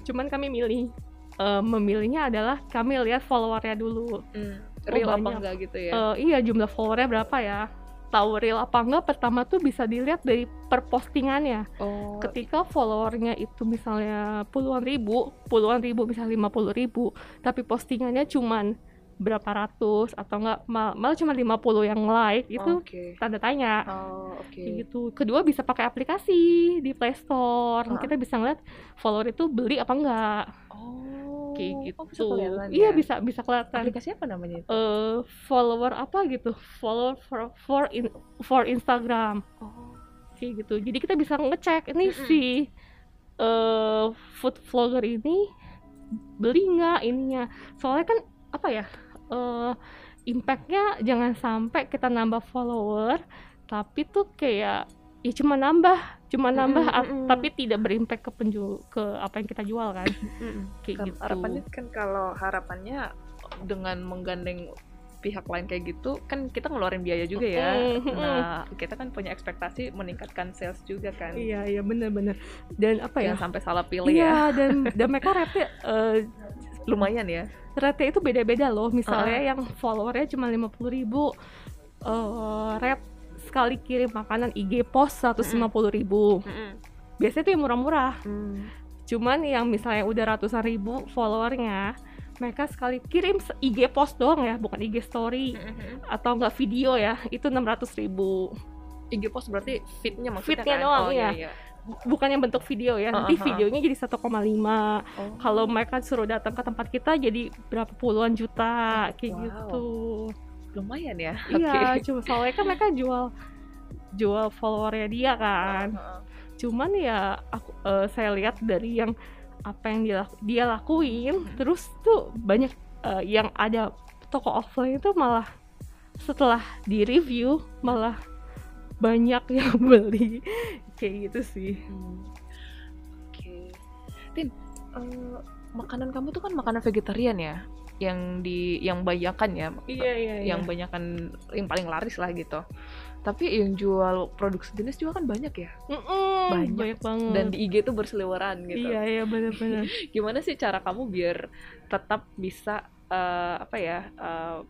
Speaker 1: Cuman kami milih eh, memilihnya adalah kami lihat followernya dulu.
Speaker 3: Hmm, real apa
Speaker 1: banyak.
Speaker 3: enggak gitu ya?
Speaker 1: Eh, iya jumlah followernya berapa ya? Tahu real apa enggak? Pertama tuh bisa dilihat dari per postingannya.
Speaker 3: oh,
Speaker 1: Ketika followernya itu misalnya puluhan ribu, puluhan ribu misalnya lima puluh ribu, tapi postingannya cuman berapa ratus atau enggak mal- malah cuma 50 yang like itu
Speaker 3: Oke.
Speaker 1: tanda tanya
Speaker 3: Oh, oke.
Speaker 1: kayak gitu. Kedua bisa pakai aplikasi di Play Store.
Speaker 3: Ah.
Speaker 1: Kita bisa ngeliat follower itu beli apa enggak
Speaker 3: Oh.
Speaker 1: Kayak gitu.
Speaker 3: Oh, bisa kelihatan
Speaker 1: iya
Speaker 3: ya?
Speaker 1: bisa bisa kelihatan.
Speaker 3: Aplikasi apa namanya itu?
Speaker 1: Eh, follower apa gitu? Follower for for, in- for Instagram
Speaker 3: Oh.
Speaker 1: kayak gitu. Jadi kita bisa ngecek ini
Speaker 3: Mm-mm.
Speaker 1: si eh food vlogger ini beli nggak ininya. Soalnya kan apa ya? eh impactnya jangan sampai kita nambah follower tapi tuh kayak ya cuma nambah cuma nambah at-
Speaker 3: mm-mm.
Speaker 1: tapi tidak berimpact ke penjual ke apa yang kita jual kan kayak
Speaker 3: Kan
Speaker 1: gitu
Speaker 3: harapannya kan kalau harapannya dengan menggandeng pihak lain kayak gitu kan kita ngeluarin biaya juga ya.
Speaker 1: Mm, mm,
Speaker 3: Nah, kita kan punya ekspektasi meningkatkan sales juga kan.
Speaker 1: iya iya bener-bener dan apa ya
Speaker 3: Jangan sampai salah pilih ya.
Speaker 1: iya dan (laughs) dan mereka rate eh,
Speaker 3: Lumayan ya.
Speaker 1: rate itu beda-beda loh misalnya yang followernya cuma 50.000 ribu eh rate sekali kirim makanan IG post 150.000 ribu biasanya itu yang murah-murah
Speaker 3: Hmm.
Speaker 1: cuman yang misalnya udah ratusan ribu followernya mereka sekali kirim IG post doang ya bukan IG story atau enggak video ya itu 600.000 ribu
Speaker 3: IG post berarti fitnya maksudnya
Speaker 1: Feed-nya
Speaker 3: kan?
Speaker 1: doang,
Speaker 3: oh,
Speaker 1: iya.
Speaker 3: iya.
Speaker 1: bukan yang bentuk video ya nanti
Speaker 3: Uh, uh, uh.
Speaker 1: videonya jadi 1,5
Speaker 3: Oh.
Speaker 1: kalau mereka suruh datang ke tempat kita jadi berapa puluhan juta kayak
Speaker 3: Wow.
Speaker 1: gitu
Speaker 3: lumayan ya.
Speaker 1: Iya,
Speaker 3: Oke.
Speaker 1: cuma soalnya kan mereka jual jual followernya dia kan.
Speaker 3: Heeh.
Speaker 1: Cuman ya aku eh, saya lihat dari yang apa yang dia dia lakuin, terus tuh banyak eh, yang ada toko offline itu malah setelah di review malah banyak yang (laughs) beli kayak gitu sih.
Speaker 3: Hmm. Oke. Tin, eh, makanan kamu tuh kan makanan vegetarian ya? Yang di yang banyakan ya,
Speaker 1: Iya iya
Speaker 3: yang banyakan yang paling laris lah gitu. Tapi yang jual produk sejenis juga kan banyak ya.
Speaker 1: banyak,
Speaker 3: banyak.
Speaker 1: banget.
Speaker 3: Dan di IG tuh berseliweran gitu.
Speaker 1: Iya iya benar-benar. (laughs)
Speaker 3: Gimana sih cara kamu biar tetap bisa eh, apa ya? eh,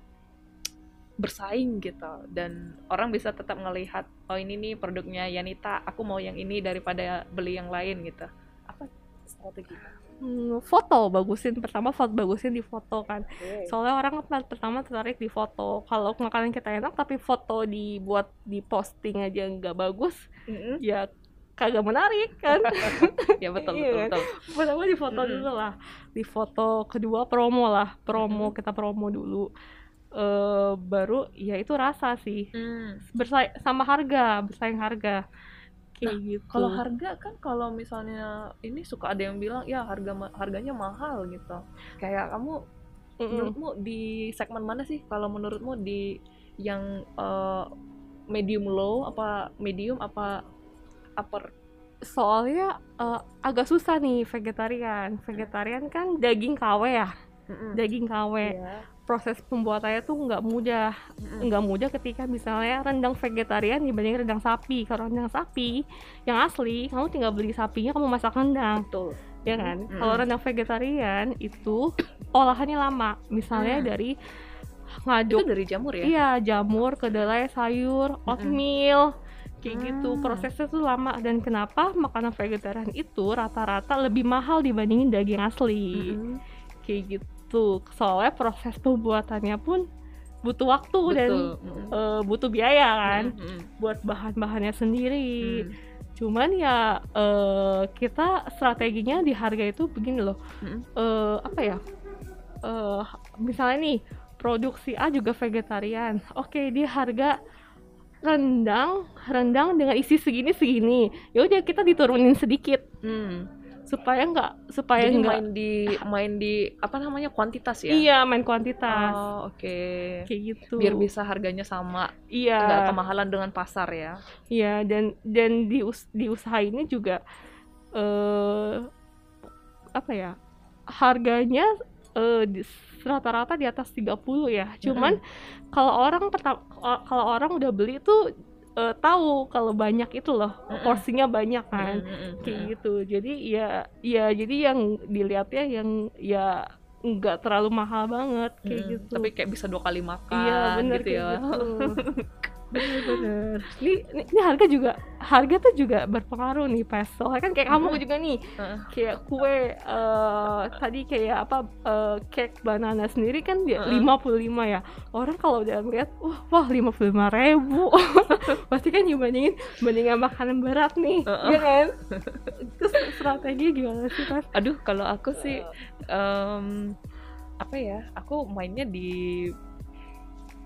Speaker 3: bersaing gitu dan orang bisa tetap ngelihat oh ini nih produknya Yanita aku mau yang ini daripada beli yang lain gitu apa strategi
Speaker 1: Hmm, foto bagusin. Pertama foto bagusin di foto kan. Soalnya orang pertama tertarik di foto. Kalau makanan kita enak tapi foto dibuat di posting aja nggak bagus
Speaker 3: Mm-mm.
Speaker 1: ya kagak menarik kan. (laughs)
Speaker 3: Ya betul
Speaker 1: Iya
Speaker 3: betul
Speaker 1: kan?
Speaker 3: betul.
Speaker 1: Pertama di foto
Speaker 3: Mm-mm.
Speaker 1: dulu lah. Di foto kedua promo lah. Promo kita promo dulu. Eh baru ya itu rasa sih.
Speaker 3: Hmm.
Speaker 1: bersaing sama harga bersaing harga kayak gitu
Speaker 3: Kalau harga kan kalau misalnya ini suka ada yang bilang ya harga ma- harganya mahal gitu. Kayak kamu
Speaker 1: Mm-mm.
Speaker 3: menurutmu di segmen mana sih? Kalau menurutmu di yang eh, medium low apa medium apa upper?
Speaker 1: soalnya eh, agak susah nih vegetarian vegetarian kan daging KW ya
Speaker 3: Mm-mm.
Speaker 1: daging KW
Speaker 3: Iya.
Speaker 1: Proses pembuatannya tuh nggak mudah nggak mudah ketika misalnya rendang vegetarian dibanding rendang sapi kalau rendang sapi yang asli kamu tinggal beli sapinya kamu masak rendang
Speaker 3: Betul.
Speaker 1: ya kan
Speaker 3: Mm-mm.
Speaker 1: kalau rendang vegetarian itu olahannya lama misalnya
Speaker 3: Mm.
Speaker 1: dari
Speaker 3: Itu
Speaker 1: ngaduk
Speaker 3: dari jamur ya?
Speaker 1: iya jamur kedelai sayur oatmeal kayak gitu
Speaker 3: Hmm.
Speaker 1: prosesnya tuh lama dan kenapa makanan vegetarian itu rata-rata lebih mahal dibandingin daging asli
Speaker 3: Mm-mm.
Speaker 1: kayak gitu soalnya proses pembuatannya pun butuh waktu dan
Speaker 3: Betul. Mm-mm.
Speaker 1: eh, butuh biaya kan
Speaker 3: Mm-mm.
Speaker 1: buat bahan-bahannya sendiri
Speaker 3: Mm.
Speaker 1: cuman ya eh, kita strateginya di harga itu begini loh
Speaker 3: Mm-mm.
Speaker 1: eh, apa ya eh, misalnya nih produksi A juga vegetarian oke dia harga rendang rendang dengan isi segini segini ya udah kita diturunin sedikit
Speaker 3: Mm.
Speaker 1: Supaya nggak supaya
Speaker 3: Jadi
Speaker 1: nggak
Speaker 3: main di main di apa namanya kuantitas ya?
Speaker 1: iya main kuantitas
Speaker 3: Oh, oke.
Speaker 1: kayak gitu
Speaker 3: Biar bisa harganya sama,
Speaker 1: iya
Speaker 3: nggak kemahalan dengan pasar ya.
Speaker 1: Iya dan dan di us di usaha ini juga eh apa ya harganya eh di- rata-rata di atas 30 ya. Cuman kalau orang pertama kalau orang udah beli tuh eh, tahu kalau banyak itu loh porsinya banyak kan kayak gitu. Jadi ya ya jadi yang dilihatnya yang ya nggak terlalu mahal banget kayak
Speaker 3: Mm-mm.
Speaker 1: gitu.
Speaker 3: Tapi kayak bisa dua kali makan
Speaker 1: Iya bener
Speaker 3: gitu ya.
Speaker 1: gitu. (laughs) Bener-bener. Ini, ini, ini harga juga harga tuh juga berpengaruh nih pas. Soalnya kan kayak kamu juga nih kayak kue eh, tadi kayak apa eh, cake banana sendiri kan dia
Speaker 3: Heeh.
Speaker 1: 55 ya. Orang kalau udah ngeliat wah wah 55 ribu (laughs) pasti kan dibandingin bandingin makanan berat nih,
Speaker 3: Heeh.
Speaker 1: ya kan? (laughs) Terus strategi gimana sih pas?
Speaker 3: Aduh, kalau aku sih em, apa ya? Aku mainnya di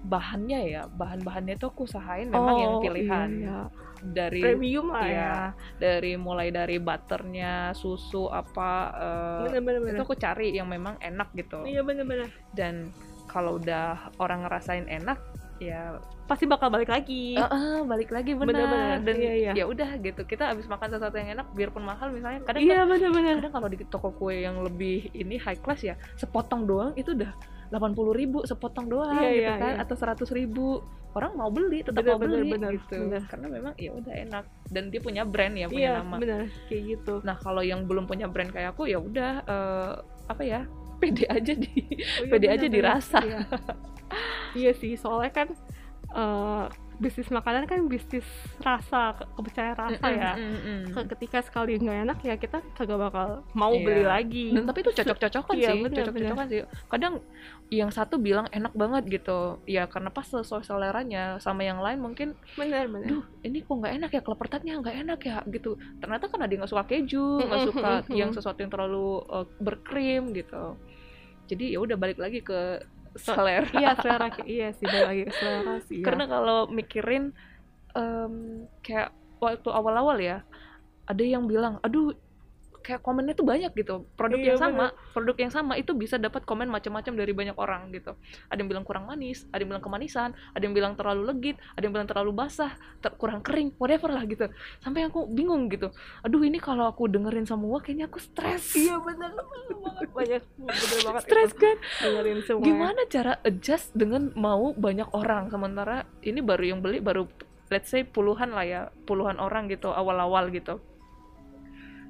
Speaker 3: bahannya ya. Bahan-bahannya tuh aku usahain memang yang
Speaker 1: Oh,
Speaker 3: pilihan
Speaker 1: iya,
Speaker 3: dari
Speaker 1: premium lah ya.
Speaker 3: Iya. dari mulai dari butternya, susu apa eh,
Speaker 1: Bener-bener.
Speaker 3: itu aku cari yang memang enak gitu.
Speaker 1: Iya bener-bener.
Speaker 3: Dan kalau udah orang ngerasain enak ya
Speaker 1: Pasti bakal balik lagi.
Speaker 3: eh, eh, balik lagi benar dan
Speaker 1: iya, iya.
Speaker 3: ya udah gitu kita habis makan sesuatu yang enak biarpun mahal misalnya kadang
Speaker 1: Iya bener-bener.
Speaker 3: kadang kalau di toko kue yang lebih ini high class ya sepotong doang itu udah 80.000 ribu sepotong doang
Speaker 1: Iya,
Speaker 3: gitu
Speaker 1: iya,
Speaker 3: kan
Speaker 1: iya.
Speaker 3: atau 100.000 ribu orang mau beli tetap
Speaker 1: Bener,
Speaker 3: mau
Speaker 1: bener,
Speaker 3: beli
Speaker 1: bener,
Speaker 3: gitu
Speaker 1: bener.
Speaker 3: karena memang ya udah enak dan dia punya brand ya punya
Speaker 1: Iya
Speaker 3: nama
Speaker 1: bener kayak gitu.
Speaker 3: nah kalau yang belum punya brand kayak aku ya udah eh, apa ya (laughs) pede aja di
Speaker 1: Oh, iya,
Speaker 3: pede aja
Speaker 1: bener-bener.
Speaker 3: dirasa.
Speaker 1: Iya. Iya sih, soalnya kan eh, bisnis makanan kan bisnis rasa, ke- kepercayaan rasa ya.
Speaker 3: Mm, mm, mm.
Speaker 1: Ke- Ketika sekali nggak enak ya kita kagak bakal mau
Speaker 3: Iya.
Speaker 1: beli lagi.
Speaker 3: dan tapi itu cocok-cocokan
Speaker 1: Iya,
Speaker 3: sih
Speaker 1: bener,
Speaker 3: cocok-cocokan sih kadang yang satu bilang enak banget gitu ya karena pas sesuai seleranya sama yang lain mungkin
Speaker 1: Bener bener.
Speaker 3: duh ini kok nggak enak ya kelepertatnya nggak enak ya gitu ternyata kan ada yang nggak suka keju nggak suka yang sesuatu yang terlalu uh, berkrim gitu jadi ya udah balik lagi ke selera
Speaker 1: Iya selera iya sih balik lagi ke selera sih. ya.
Speaker 3: karena kalau mikirin em, kayak waktu awal-awal ya ada yang bilang aduh kayak komennya tuh banyak gitu. Produk
Speaker 1: Iya,
Speaker 3: yang sama produk yang sama itu bisa dapat komen macam-macam dari banyak orang gitu. Ada yang bilang kurang manis ada yang bilang kemanisan ada yang bilang terlalu legit ada yang bilang terlalu basah ter- kurang kering whatever lah gitu. Sampai aku bingung gitu. Aduh ini kalau aku dengerin semua kayaknya aku stres.
Speaker 1: Iya bener bener banget. Banyak bener banget
Speaker 3: stres kan?
Speaker 1: Dengerin semua.
Speaker 3: gimana cara adjust dengan mau banyak orang? Sementara ini baru yang beli baru let's say puluhan lah ya puluhan orang gitu awal-awal gitu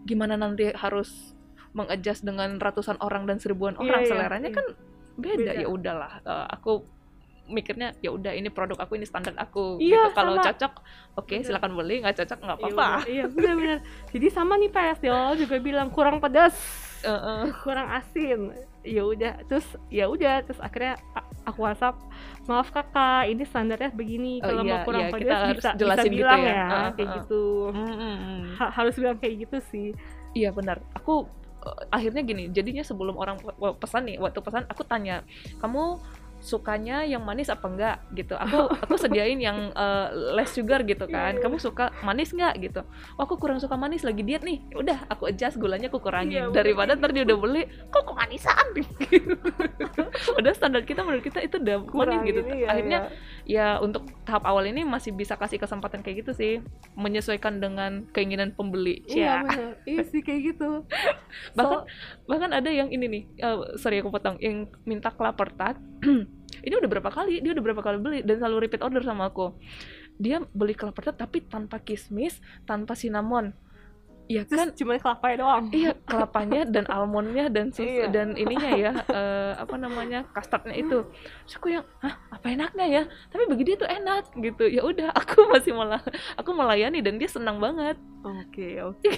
Speaker 3: gimana nanti harus mengadjust dengan ratusan orang dan seribuan
Speaker 1: Iya,
Speaker 3: orang
Speaker 1: iya,
Speaker 3: seleranya
Speaker 1: iya.
Speaker 3: kan beda,
Speaker 1: Beda.
Speaker 3: ya udahlah Eh, aku mikirnya ya udah ini produk aku ini standar aku
Speaker 1: Iya,
Speaker 3: gitu kalau cocok oke
Speaker 1: Bener.
Speaker 3: silakan beli nggak cocok nggak
Speaker 1: Iya,
Speaker 3: apa-apa.
Speaker 1: Iya benar-benar. Jadi sama nih PS di awal juga bilang kurang pedas.
Speaker 3: Heeh.
Speaker 1: kurang asin ya udah terus ya udah terus akhirnya aku WhatsApp maaf kakak ini standarnya begini
Speaker 3: Oh,
Speaker 1: kalau
Speaker 3: iya,
Speaker 1: mau kurang
Speaker 3: iya, kita
Speaker 1: pedas
Speaker 3: harus
Speaker 1: bisa, bisa
Speaker 3: jelasin gitu
Speaker 1: bilang
Speaker 3: ya.
Speaker 1: ya,
Speaker 3: Heeh,
Speaker 1: kayak
Speaker 3: heeh.
Speaker 1: gitu
Speaker 3: Mm-mm.
Speaker 1: Ha- harus bilang kayak gitu sih
Speaker 3: Iya benar. Aku eh, akhirnya gini. Jadinya sebelum orang pe- pe- pesan nih, waktu pesan aku tanya, kamu sukanya yang manis apa enggak gitu. Aku aku sediain yang eh, less sugar gitu kan.
Speaker 1: Iya, iya.
Speaker 3: Kamu suka manis nggak gitu? Oh, aku kurang suka manis lagi diet nih. Ya Udah, aku adjust gulanya aku kurangin.
Speaker 1: Iya.
Speaker 3: Daripada ntar dia udah beli, kok kemanisan (laughs) gitu. Udah standar kita menurut kita itu udah manis
Speaker 1: kurang
Speaker 3: gitu.
Speaker 1: ini ya,
Speaker 3: Akhirnya
Speaker 1: ya.
Speaker 3: ya untuk tahap awal ini masih bisa kasih kesempatan kayak gitu sih menyesuaikan dengan keinginan pembeli
Speaker 1: iya
Speaker 3: Cia.
Speaker 1: bener iya sih kayak gitu
Speaker 3: bahkan
Speaker 1: So-
Speaker 3: bahkan ada yang ini nih eh, sorry aku potong yang minta kelapa tart (clears throat) ini udah berapa kali dia udah berapa kali beli dan selalu repeat order sama aku. Dia beli kelapa tart tapi tanpa kismis tanpa cinnamon. Ya
Speaker 1: terus
Speaker 3: kan?
Speaker 1: cuma kelapa doang.
Speaker 3: Iya (laughs) kelapanya dan almondnya dan sus
Speaker 1: Iya.
Speaker 3: dan ininya ya (laughs) eh, apa namanya custardnya itu. Terus aku yang hah apa enaknya ya? Tapi bagi dia tuh enak gitu. Ya udah (laughs) aku masih malah aku melayani dan dia senang banget.
Speaker 1: Oke oke.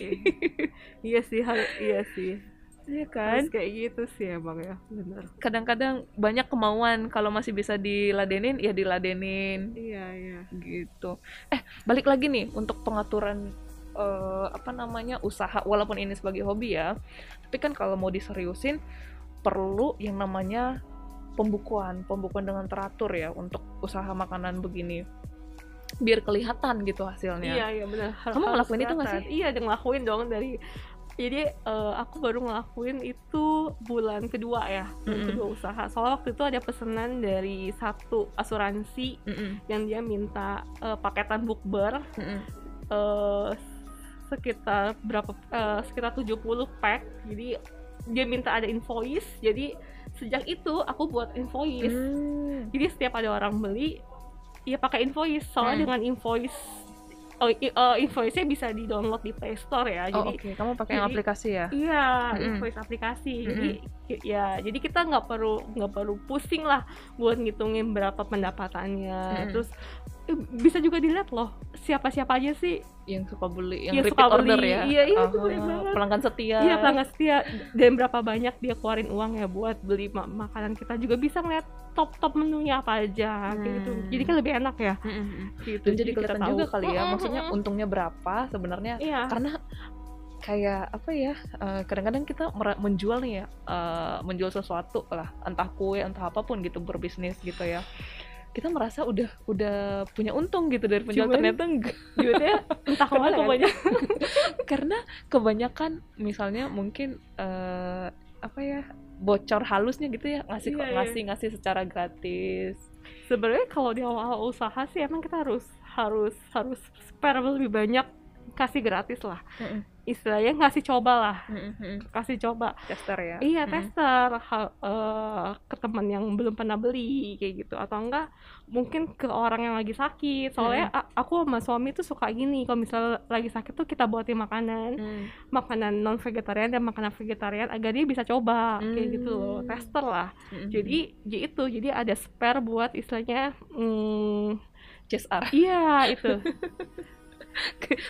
Speaker 1: Iya sih iya sih
Speaker 3: iya
Speaker 1: kan?
Speaker 3: Kan
Speaker 1: kayak gitu sih emang ya bener.
Speaker 3: Kadang-kadang banyak kemauan kalau masih bisa diladenin ya diladenin.
Speaker 1: Iya iya.
Speaker 3: Gitu. Eh balik lagi nih untuk pengaturan eh, apa namanya usaha. Walaupun ini sebagai hobi ya tapi kan kalau mau diseriusin perlu yang namanya pembukuan. Pembukuan dengan teratur ya untuk usaha makanan begini. Biar kelihatan gitu hasilnya.
Speaker 1: Iya iya benar
Speaker 3: Kamu ngelakuin itu nggak sih?
Speaker 1: iya ngelakuin dong dari jadi eh, aku baru ngelakuin itu bulan kedua ya bulan
Speaker 3: Mm-mm.
Speaker 1: kedua usaha soalnya waktu itu ada pesanan dari satu asuransi
Speaker 3: Mm-mm,
Speaker 1: yang dia minta eh, paketan bookber
Speaker 3: mm-mm.
Speaker 1: eh, sekitar berapa eh, sekitar 70 pack jadi dia minta ada invoice jadi sejak itu aku buat invoice
Speaker 3: Hmm.
Speaker 1: jadi setiap ada orang beli ya pakai invoice soalnya
Speaker 3: Hmm.
Speaker 1: dengan invoice oh, eh, invoice-nya bisa di download di Play Store ya
Speaker 3: Oh
Speaker 1: jadi
Speaker 3: oke, kamu pakai yang
Speaker 1: jadi-
Speaker 3: aplikasi ya?
Speaker 1: iya
Speaker 3: Mm-mm.
Speaker 1: invoice aplikasi jadi ki- ya jadi kita nggak perlu nggak perlu pusing lah buat ngitungin berapa pendapatannya
Speaker 3: Mm-mm.
Speaker 1: terus bisa juga dilihat loh siapa siapa aja sih
Speaker 3: Yang suka beli, yang
Speaker 1: Yang
Speaker 3: repeat
Speaker 1: suka
Speaker 3: order
Speaker 1: beli.
Speaker 3: ya?
Speaker 1: Iya, iya,
Speaker 3: Oh,
Speaker 1: itu banyak banget.
Speaker 3: pelanggan setia.
Speaker 1: Iya pelanggan setia dan berapa banyak dia keluarin uang ya buat beli ma- makanan kita juga bisa ngeliat top top menunya apa aja gitu
Speaker 3: Hmm.
Speaker 1: jadi kan lebih enak ya
Speaker 3: Mm-mm.
Speaker 1: gitu
Speaker 3: Dan jadi
Speaker 1: kita
Speaker 3: kelihatan juga kali ya,
Speaker 1: Mm-mm,
Speaker 3: maksudnya untungnya berapa sebenarnya?
Speaker 1: iya
Speaker 3: Karena kayak apa ya? eh, kadang-kadang kita mera- menjual nih ya, eh, menjual sesuatu lah, entah kue, entah apa pun gitu berbisnis gitu ya. Kita merasa udah udah punya untung gitu dari penjual
Speaker 1: Cuman-
Speaker 3: ternyata enggak.
Speaker 1: duitnya entah
Speaker 3: ke
Speaker 1: mana ya.
Speaker 3: kebanyakan (laughs) karena kebanyakan misalnya mungkin eh, apa ya bocor halusnya gitu ya ngasih
Speaker 1: Iya, iya.
Speaker 3: ngasih ngasih secara gratis
Speaker 1: sebenarnya kalau di awal usaha sih emang kita harus harus harus spare lebih banyak kasih gratis lah istilahnya ngasih coba lah. Kasih coba.
Speaker 3: Tester ya?
Speaker 1: Iya
Speaker 3: Mm-mm.
Speaker 1: tester. Hal- eh, ke teman yang belum pernah beli kayak gitu. Atau enggak mungkin ke orang yang lagi sakit. Soalnya a- aku sama suami tuh suka gini kalau misalnya lagi sakit tuh kita buatin makanan.
Speaker 3: Mm.
Speaker 1: makanan non vegetarian dan makanan vegetarian agar dia bisa coba kayak gitu loh.
Speaker 3: Hmm.
Speaker 1: tester lah.
Speaker 3: Mm-mm.
Speaker 1: jadi ya itu. Jadi ada spare buat istilahnya hmm,
Speaker 3: CSR
Speaker 1: iya itu (laughs)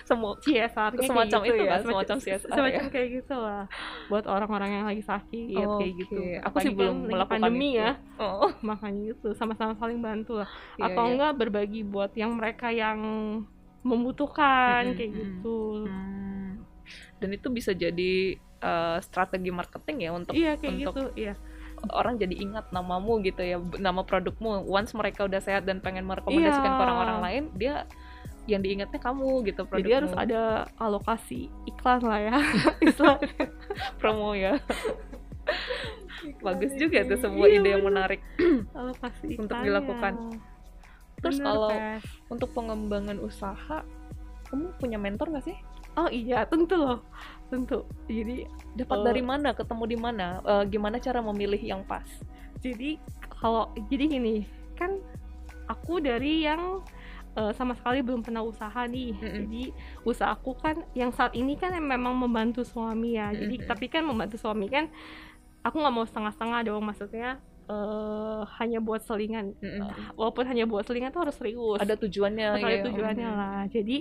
Speaker 3: semua
Speaker 1: CSR -nya
Speaker 3: Semacam
Speaker 1: kayak gitu
Speaker 3: itu
Speaker 1: ya
Speaker 3: kan, semacam CSR
Speaker 1: semacam
Speaker 3: ya.
Speaker 1: kayak gitu lah buat orang-orang yang lagi sakit kayak gitu
Speaker 3: Oke, aku
Speaker 1: Apalagi
Speaker 3: sih belum
Speaker 1: kan
Speaker 3: melakukan
Speaker 1: pandemi
Speaker 3: itu.
Speaker 1: ya
Speaker 3: oh (laughs)
Speaker 1: makanya itu sama-sama saling bantu lah
Speaker 3: iya,
Speaker 1: atau
Speaker 3: iya.
Speaker 1: enggak berbagi buat yang mereka yang membutuhkan
Speaker 3: Mm-mm,
Speaker 1: kayak
Speaker 3: mm-mm.
Speaker 1: gitu
Speaker 3: Hmm. dan itu bisa jadi eh, strategi marketing ya untuk
Speaker 1: iya kayak
Speaker 3: untuk
Speaker 1: gitu iya
Speaker 3: orang jadi ingat namamu gitu ya nama produkmu once mereka udah sehat dan pengen merekomendasikan
Speaker 1: Iya.
Speaker 3: ke orang-orang lain dia yang diingatnya kamu gitu produkmu.
Speaker 1: jadi harus ada alokasi iklan lah ya. (laughs) Istilah-
Speaker 3: promo ya. Bagus juga tuh sebuah
Speaker 1: Iya,
Speaker 3: ide yang menarik (clears throat)
Speaker 1: alokasi (clears throat)
Speaker 3: Untuk
Speaker 1: iklannya.
Speaker 3: dilakukan. Terus
Speaker 1: Bener,
Speaker 3: kalau-
Speaker 1: Pes.
Speaker 3: untuk pengembangan usaha kamu punya mentor gak sih?
Speaker 1: Oh iya tentu loh. Tentu. Jadi
Speaker 3: dapat
Speaker 1: Eh,
Speaker 3: dari mana ketemu di mana Eh, gimana cara memilih yang pas?
Speaker 1: Jadi kalau jadi gini kan aku dari yang eh, sama sekali belum pernah usaha nih
Speaker 3: Mm-mm.
Speaker 1: jadi usahaku kan yang saat ini kan memang membantu suami ya jadi
Speaker 3: Mm-mm.
Speaker 1: tapi kan membantu suami kan aku nggak mau setengah-setengah dong maksudnya eh, hanya buat selingan
Speaker 3: Mm-mm.
Speaker 1: walaupun hanya buat selingan tuh harus serius
Speaker 3: ada tujuannya
Speaker 1: harus ada
Speaker 3: ya.
Speaker 1: tujuannya
Speaker 3: Mm.
Speaker 1: lah jadi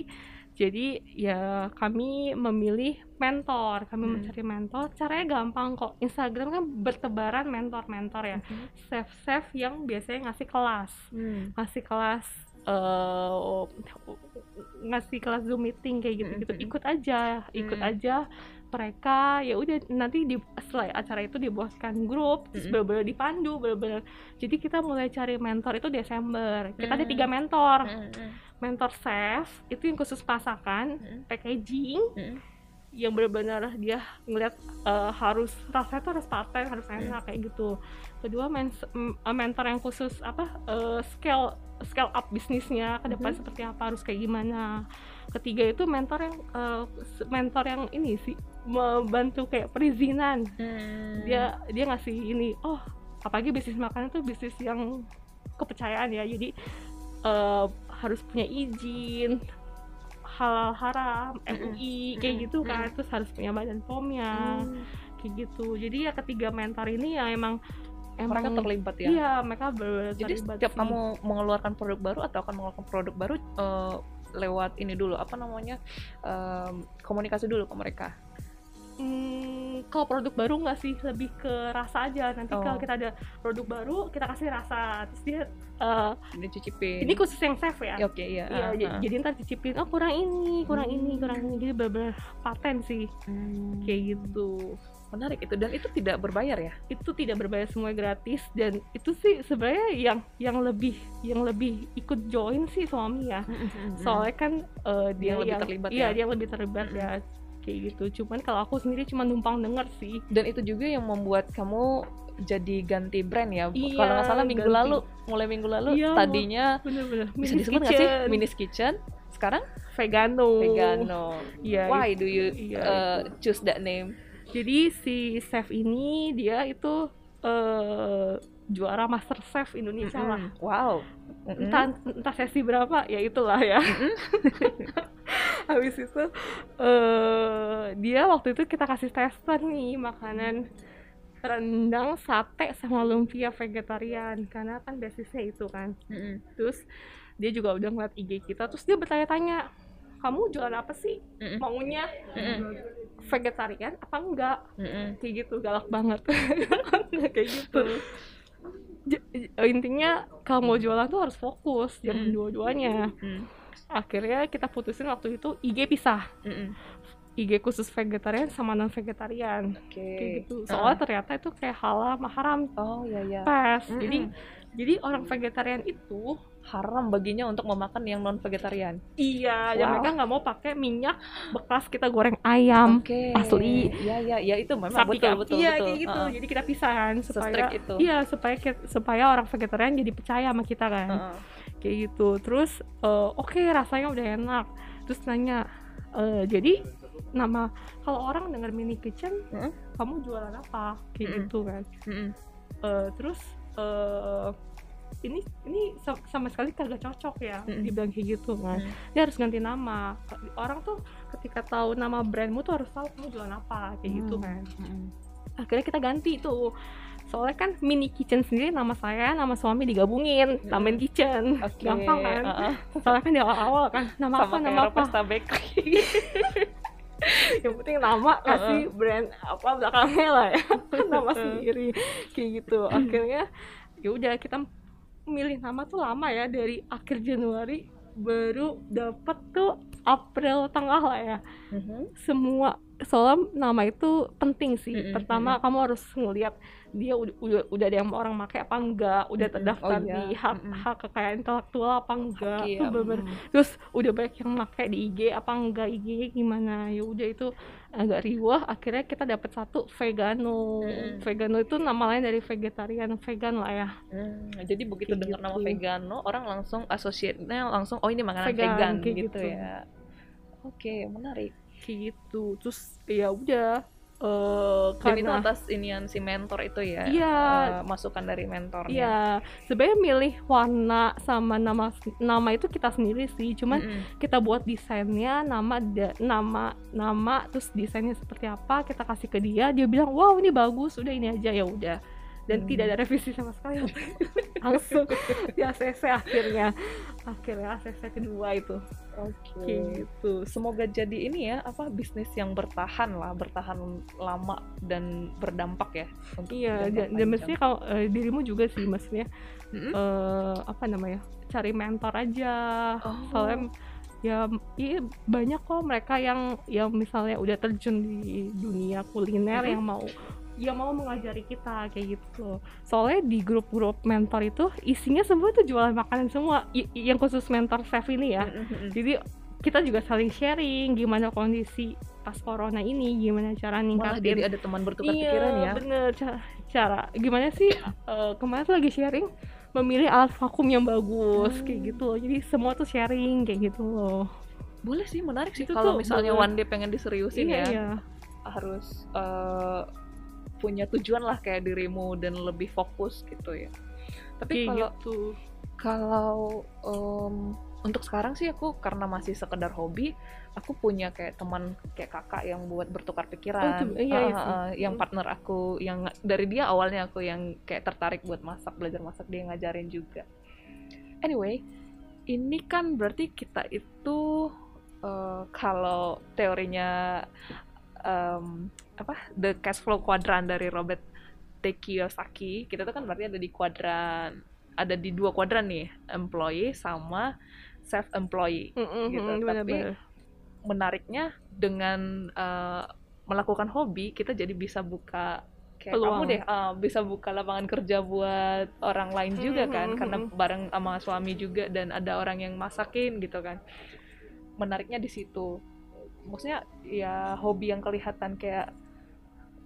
Speaker 1: jadi ya kami memilih mentor kami
Speaker 3: Hmm.
Speaker 1: mencari mentor caranya gampang kok Instagram kan bertebaran mentor-mentor ya
Speaker 3: Mhm.
Speaker 1: chef-chef yang biasanya ngasih kelas
Speaker 3: Hmm.
Speaker 1: ngasih kelas eh ngasih kelas zoom meeting kayak gitu gitu ikut aja ikut
Speaker 3: Mm.
Speaker 1: aja mereka. Ya udah nanti di setelah acara itu dibuatkan grup terus
Speaker 3: Mm-mm.
Speaker 1: bener-bener dipandu bener-bener jadi kita mulai cari mentor itu Desember. Kita ada tiga mentor.
Speaker 3: Hmm.
Speaker 1: mentor chef itu yang khusus masakan
Speaker 3: Hmm.
Speaker 1: packaging yang benar-benar dia ngeliat eh, harus rasanya tuh harus paten harus enak kayak gitu kedua men- eh, mentor yang khusus apa eh, scale scale up bisnisnya ke depan
Speaker 3: Mhm.
Speaker 1: seperti apa harus kayak gimana. Ketiga itu mentor yang s- mentor yang ini sih membantu kayak perizinan.
Speaker 3: Hmm.
Speaker 1: dia dia ngasih ini oh apalagi bisnis makanan tuh bisnis yang kepercayaan ya. Jadi eh, harus punya izin halal haram MUI kayak gitu kan. Terus harus punya badan pomnya
Speaker 3: Hmm.
Speaker 1: kayak gitu. Jadi ya ketiga mentor ini ya emang emang
Speaker 3: mereka terlibat ya
Speaker 1: iya mereka benar
Speaker 3: jadi setiap kamu mengeluarkan produk baru atau akan mengeluarkan produk baru eh, lewat ini dulu apa namanya em, komunikasi dulu ke mereka
Speaker 1: Hmm, kalau produk baru nggak sih lebih ke rasa aja nanti
Speaker 3: Oh.
Speaker 1: kalau kita ada produk baru kita kasih rasa terus dia eh,
Speaker 3: dicicipin
Speaker 1: ini khusus yang safe ya
Speaker 3: Ya, oke iya
Speaker 1: Iya,
Speaker 3: ah,
Speaker 1: j-
Speaker 3: ah.
Speaker 1: jadi ntar dicipin, oh kurang ini, kurang ini,
Speaker 3: Hmm.
Speaker 1: kurang ini, jadi bener-bener paten sih,
Speaker 3: Hmm.
Speaker 1: kayak gitu.
Speaker 3: Menarik itu dan itu tidak berbayar ya
Speaker 1: Itu tidak berbayar semua gratis dan itu sih sebenarnya yang yang lebih yang lebih ikut join sih suami ya. Soalnya kan eh, dia
Speaker 3: Yang lebih
Speaker 1: yang-
Speaker 3: terlibat
Speaker 1: iya,
Speaker 3: ya?
Speaker 1: dia yang lebih terlibat ya kayak gitu. Cuman kalau aku sendiri cuma numpang denger sih.
Speaker 3: dan itu juga yang membuat kamu jadi ganti brand ya
Speaker 1: Iya,
Speaker 3: kalau nggak salah minggu
Speaker 1: ganti.
Speaker 3: lalu mulai minggu lalu
Speaker 1: Iya,
Speaker 3: tadinya
Speaker 1: Bener-bener.
Speaker 3: bisa
Speaker 1: Minis
Speaker 3: disebut nggak sih
Speaker 1: Kitchen.
Speaker 3: Minis Kitchen sekarang
Speaker 1: Vegano.
Speaker 3: Vegano
Speaker 1: Iya,
Speaker 3: why do you
Speaker 1: iya,
Speaker 3: uh, choose that name
Speaker 1: Jadi si chef ini dia itu eh juara Master Chef Indonesia lah.
Speaker 3: Mm-mm. wow Mm-mm.
Speaker 1: Entah entah sesi berapa ya itulah ya. (laughs) Habis itu eh dia waktu itu kita kasih tester nih makanan rendang, sate sama lumpia vegetarian karena kan basisnya itu kan.
Speaker 3: Mm-mm.
Speaker 1: Terus dia juga udah ngeliat IG kita terus dia bertanya-tanya kamu jualan apa sih
Speaker 3: Mm-mm.
Speaker 1: maunya
Speaker 3: Mm-mm.
Speaker 1: vegetarian apa enggak
Speaker 3: Mm-mm.
Speaker 1: kayak gitu galak banget (laughs) kayak gitu intinya kalau mau jualan tuh harus fokus jangan
Speaker 3: Mm.
Speaker 1: dua-duanya
Speaker 3: Mm.
Speaker 1: akhirnya kita putusin waktu itu IG pisah
Speaker 3: Mm-mm.
Speaker 1: IG khusus vegetarian sama non vegetarian
Speaker 3: oke
Speaker 1: kayak gitu soalnya ternyata itu kayak halal sama haram
Speaker 3: oh ya ya
Speaker 1: pas
Speaker 3: Mm-mm.
Speaker 1: jadi jadi orang vegetarian itu
Speaker 3: haram baginya untuk memakan yang non vegetarian
Speaker 1: iya dan
Speaker 3: Wow.
Speaker 1: mereka nggak mau pakai minyak bekas kita goreng ayam
Speaker 3: Oke.
Speaker 1: asli.
Speaker 3: ya ya ya itu memang
Speaker 1: sapi
Speaker 3: betul betul
Speaker 1: iya
Speaker 3: betul
Speaker 1: kayak gitu
Speaker 3: Heeh.
Speaker 1: jadi kita pisah kan supaya
Speaker 3: itu.
Speaker 1: iya supaya supaya orang vegetarian jadi percaya sama kita kan
Speaker 3: Heeh.
Speaker 1: kayak gitu terus eh, oke rasanya udah enak terus nanya eh, jadi nama kalau orang dengar mini kitchen
Speaker 3: Mm-mm.
Speaker 1: kamu jualan apa kayak
Speaker 3: Mm-mm.
Speaker 1: gitu kan
Speaker 3: Mm-mm.
Speaker 1: Eh, terus eh, ini ini sa- sama sekali kagak cocok ya
Speaker 3: Mm-mm.
Speaker 1: dibilang kayak gitu kan.
Speaker 3: Mm.
Speaker 1: dia harus ganti nama. Orang tuh ketika tahu nama brandmu tuh harus tahu kamu jualan apa kayak gitu
Speaker 3: Hmm.
Speaker 1: kan.
Speaker 3: Mm-mm.
Speaker 1: akhirnya kita ganti tuh. Soalnya kan mini kitchen sendiri nama saya nama suami digabungin namain kitchen.
Speaker 3: Oke,
Speaker 1: gampang kan?
Speaker 3: Heeh.
Speaker 1: soalnya kan di awal-awal kan (laughs) nama
Speaker 3: sama
Speaker 1: apa
Speaker 3: kayak
Speaker 1: nama apa? (laughs) Yang penting nama kasih brand apa belakangnya lah ya. (laughs) Nama sendiri kayak gitu. Akhirnya ya udah kita milih nama tuh lama ya dari akhir Januari baru dapet tuh April tengah lah ya.
Speaker 3: Mhm.
Speaker 1: semua soalnya nama itu penting sih.
Speaker 3: Mm-mm,
Speaker 1: pertama kamu harus ngeliat dia udah, udah udah ada yang orang pakai apa enggak udah
Speaker 3: Mm-mm.
Speaker 1: terdaftar
Speaker 3: Oh, iya.
Speaker 1: di hak
Speaker 3: Mm-mm.
Speaker 1: hak kekayaan intelektual apa enggak
Speaker 3: Oke,
Speaker 1: tuh
Speaker 3: ya.
Speaker 1: bener
Speaker 3: Mm.
Speaker 1: terus udah banyak yang pakai di IG apa enggak IG-nya gimana ya udah itu agak riwah akhirnya kita dapat satu vegano
Speaker 3: Mm-mm.
Speaker 1: vegano itu nama lain dari vegetarian vegan lah ya
Speaker 3: Hmm, jadi begitu
Speaker 1: Kayak
Speaker 3: dengar nama
Speaker 1: gitu.
Speaker 3: vegano, orang langsung associate-nya langsung oh ini makanan
Speaker 1: Vegan,
Speaker 3: vegan,
Speaker 1: kayak
Speaker 3: gitu,
Speaker 1: gitu.
Speaker 3: ya. Oke, menarik.
Speaker 1: kayak gitu terus ya udah eh
Speaker 3: Dan itu
Speaker 1: karena
Speaker 3: atas inian si mentor itu ya.
Speaker 1: Iya.
Speaker 3: eh, masukan dari mentornya.
Speaker 1: Iya, sebenarnya milih warna sama nama nama itu kita sendiri sih. Cuman
Speaker 3: Mm-mm.
Speaker 1: kita buat desainnya, nama da- nama nama terus desainnya seperti apa kita kasih ke dia, dia bilang wow ini bagus, udah ini aja ya udah. Dan
Speaker 3: Hmm.
Speaker 1: tidak ada revisi sama sekali (laughs) langsung di ACC akhirnya akhirnya ACC kedua itu
Speaker 3: Oke.
Speaker 1: kayak gitu
Speaker 3: Semoga jadi ini ya apa bisnis yang bertahan lah, bertahan lama dan berdampak ya. Untuk
Speaker 1: iya dan, dan mestinya kalau eh, dirimu juga sih maksudnya
Speaker 3: Mm-mm.
Speaker 1: eh, apa namanya cari mentor aja
Speaker 3: Oh.
Speaker 1: soalnya ya iya banyak kok mereka yang yang misalnya udah terjun di dunia kuliner
Speaker 3: Mhm.
Speaker 1: yang mau yang mau mengajari kita kayak gitu soalnya di grup-grup mentor itu isinya semua tuh jualan makanan semua I- yang khusus mentor chef ini ya
Speaker 3: Mm-mm.
Speaker 1: jadi kita juga saling sharing gimana kondisi pas corona ini gimana cara
Speaker 3: Malah
Speaker 1: ningkatin
Speaker 3: jadi ada teman bertukar
Speaker 1: iya,
Speaker 3: pikiran ya.
Speaker 1: bener cara, cara gimana sih eh, kemarin tuh lagi sharing memilih alat vakum yang bagus
Speaker 3: Hmm.
Speaker 1: kayak gitu loh jadi semua tuh sharing kayak gitu loh
Speaker 3: Boleh sih menarik sih kalau misalnya
Speaker 1: banget.
Speaker 3: one day pengen diseriusin
Speaker 1: iya,
Speaker 3: ya.
Speaker 1: iya.
Speaker 3: Harus eh, punya tujuan lah kayak dirimu dan lebih fokus gitu ya. Tapi kalau
Speaker 1: gitu
Speaker 3: kalau em, untuk sekarang sih aku karena masih sekedar hobi, aku punya kayak teman kayak kakak yang buat bertukar pikiran.
Speaker 1: Oh, iya, iya sih.
Speaker 3: ah, yang
Speaker 1: Hmm.
Speaker 3: partner aku yang dari dia awalnya aku yang kayak tertarik buat masak, belajar masak dia ngajarin juga. Anyway, ini kan berarti kita itu eh, kalau teorinya em, apa the cash flow quadrant dari Robert T. Kiyosaki, kita tuh kan berarti ada di kuadran ada di dua kuadran nih, employee sama self employee.
Speaker 1: Mm-mm,
Speaker 3: gitu,
Speaker 1: mm,
Speaker 3: tapi
Speaker 1: bener-bener.
Speaker 3: Menariknya dengan eh, melakukan hobi, kita jadi bisa buka kayak kamu
Speaker 1: Peluang.
Speaker 3: deh eh, bisa buka lapangan kerja buat orang lain juga kan,
Speaker 1: mhm,
Speaker 3: karena bareng sama suami juga dan ada orang yang masakin gitu kan. Menariknya di situ. Maksudnya ya hobi yang kelihatan kayak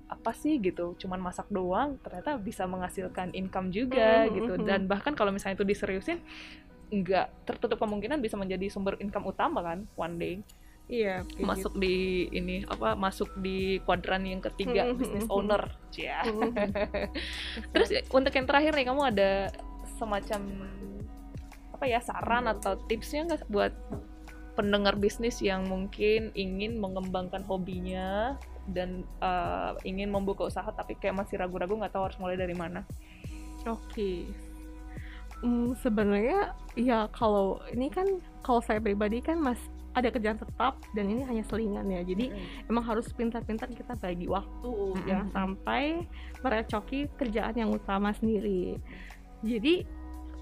Speaker 3: apa sih gitu cuman masak doang ternyata bisa menghasilkan income juga
Speaker 1: Mhm,
Speaker 3: gitu
Speaker 1: mhm.
Speaker 3: dan bahkan kalau misalnya itu diseriusin nggak tertutup kemungkinan bisa menjadi sumber income utama kan one day
Speaker 1: iya
Speaker 3: masuk di ini apa masuk di kuadran yang ketiga
Speaker 1: Mhm,
Speaker 3: business
Speaker 1: mhm.
Speaker 3: owner ya
Speaker 1: gitu. Mhm. (laughs)
Speaker 3: terus untuk yang terakhir nih kamu ada semacam apa ya saran atau tipsnya nggak buat pendengar bisnis yang mungkin ingin mengembangkan hobinya dan eh, ingin membuka usaha tapi kayak masih ragu-ragu nggak tahu harus mulai dari mana
Speaker 1: Oke. Hmm, sebenarnya ya kalau ini kan kalau saya pribadi kan mas ada kerjaan tetap dan ini hanya selingan ya. Jadi emang harus pintar-pintar kita bagi waktu
Speaker 3: Mm-mm.
Speaker 1: jangan sampai merecoki kerjaan yang utama sendiri. Jadi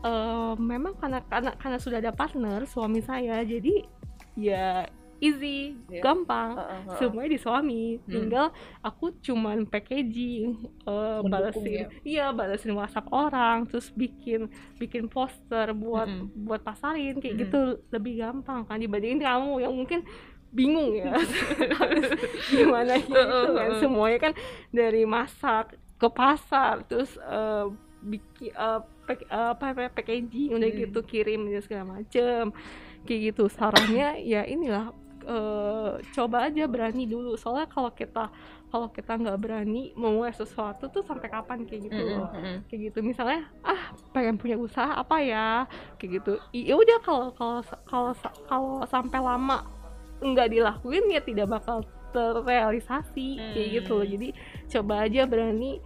Speaker 1: eh, memang karena karena karena sudah ada partner suami saya jadi ya easy,
Speaker 3: Iya.
Speaker 1: gampang
Speaker 3: Heeh, heeh.
Speaker 1: semuanya di suami
Speaker 3: Hmm.
Speaker 1: tinggal aku cuman packaging eh,
Speaker 3: Mendukung
Speaker 1: balesin
Speaker 3: ya?
Speaker 1: iya balesin WhatsApp orang terus bikin bikin poster buat
Speaker 3: Mm-mm.
Speaker 1: buat pasarin kayak
Speaker 3: Mm-mm.
Speaker 1: gitu lebih gampang kan dibandingin kamu yang mungkin bingung ya (laughs) gimana gitu kan semuanya kan dari masak ke pasar terus eh, bikin pack- eh, apa apa, packaging udah
Speaker 3: Hmm.
Speaker 1: gitu kirim segala macem kayak gitu. Sarannya ya inilah eh, coba aja berani dulu. Soalnya kalau kita kalau kita nggak berani memulai sesuatu tuh sampai kapan kayak gitu loh. kayak gitu. Misalnya ah pengen punya usaha apa ya? Kayak gitu. Ya udah kalau kalau kalau kalau sampai lama nggak dilakuin ya tidak bakal terrealisasi. Kayak gitu loh. Jadi coba aja berani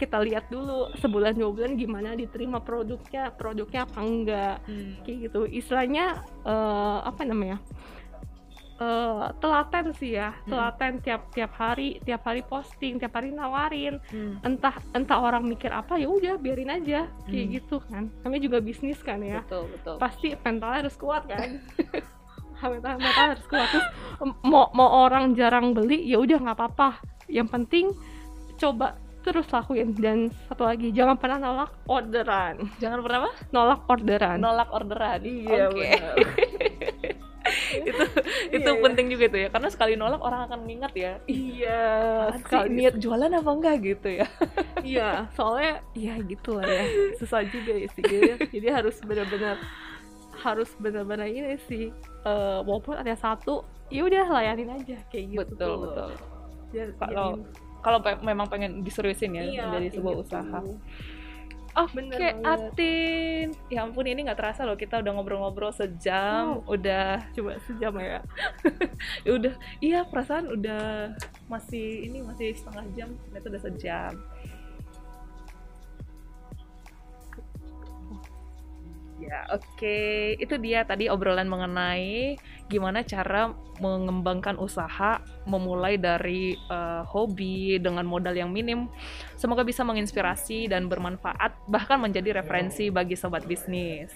Speaker 1: kita lihat dulu sebulan dua bulan gimana diterima produknya produknya apa enggak.
Speaker 3: Hmm.
Speaker 1: kayak gitu. Istilahnya eh, apa namanya Eh, telaten sih ya.
Speaker 3: Hmm.
Speaker 1: telaten tiap tiap hari tiap hari posting tiap hari nawarin.
Speaker 3: Hmm.
Speaker 1: entah entah orang mikir apa ya udah biarin aja. Kayak
Speaker 3: Hmm.
Speaker 1: gitu kan. Namanya juga bisnis kan ya.
Speaker 3: Betul betul.
Speaker 1: Pasti mentalnya harus kuat kan. (laughs) Mental mental harus kuat. Terus mau mau orang jarang beli ya udah nggak apa-apa. Yang penting coba terus lakuin. Dan satu lagi jangan pernah nolak orderan.
Speaker 3: Jangan pernah apa?
Speaker 1: Nolak orderan.
Speaker 3: Nolak orderan
Speaker 1: Iya, benar.
Speaker 3: itu (laughs) itu
Speaker 1: Iya, iya.
Speaker 3: penting juga tuh ya karena sekali nolak orang akan mengingat ya.
Speaker 1: Iya
Speaker 3: Apaan sih,
Speaker 1: sekali
Speaker 3: niat jualan apa enggak gitu ya. (laughs)
Speaker 1: Iya soalnya ya gitu lah ya. Susah juga ya sih jadi, jadi harus benar-benar harus benar-benar ini sih eh, walaupun ada satu ya udah layanin aja kayak gitu
Speaker 3: betul betul. Kalau- kalau pe- memang pengen diseriusin ya
Speaker 1: iya,
Speaker 3: menjadi sebuah
Speaker 1: gitu.
Speaker 3: usaha
Speaker 1: oh
Speaker 3: Oke,
Speaker 1: banget.
Speaker 3: Atin. Ya ampun, ini nggak terasa loh. Kita udah ngobrol-ngobrol sejam. Udah,
Speaker 1: coba sejam ya (laughs)
Speaker 3: ya udah. Iya, perasaan udah masih ini masih setengah jam. Ternyata udah sejam. Ya, oke. Itu dia tadi obrolan mengenai gimana cara mengembangkan usaha memulai dari uh, hobi dengan modal yang minim. Semoga bisa menginspirasi dan bermanfaat bahkan menjadi referensi bagi sobat bisnis.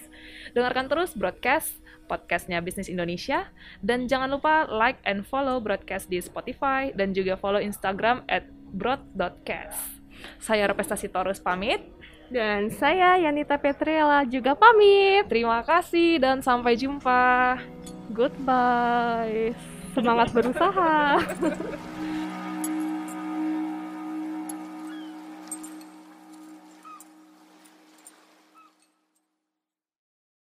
Speaker 3: Dengarkan terus broadcast podcastnya Bisnis Indonesia dan jangan lupa like and follow broadcast di Spotify dan juga follow Instagram at broad.cast. Saya Repestasi Torus pamit.
Speaker 1: Dan saya Yanita Petriela juga pamit.
Speaker 3: Terima kasih dan sampai jumpa.
Speaker 1: Goodbye. Semangat berusaha. (laughs)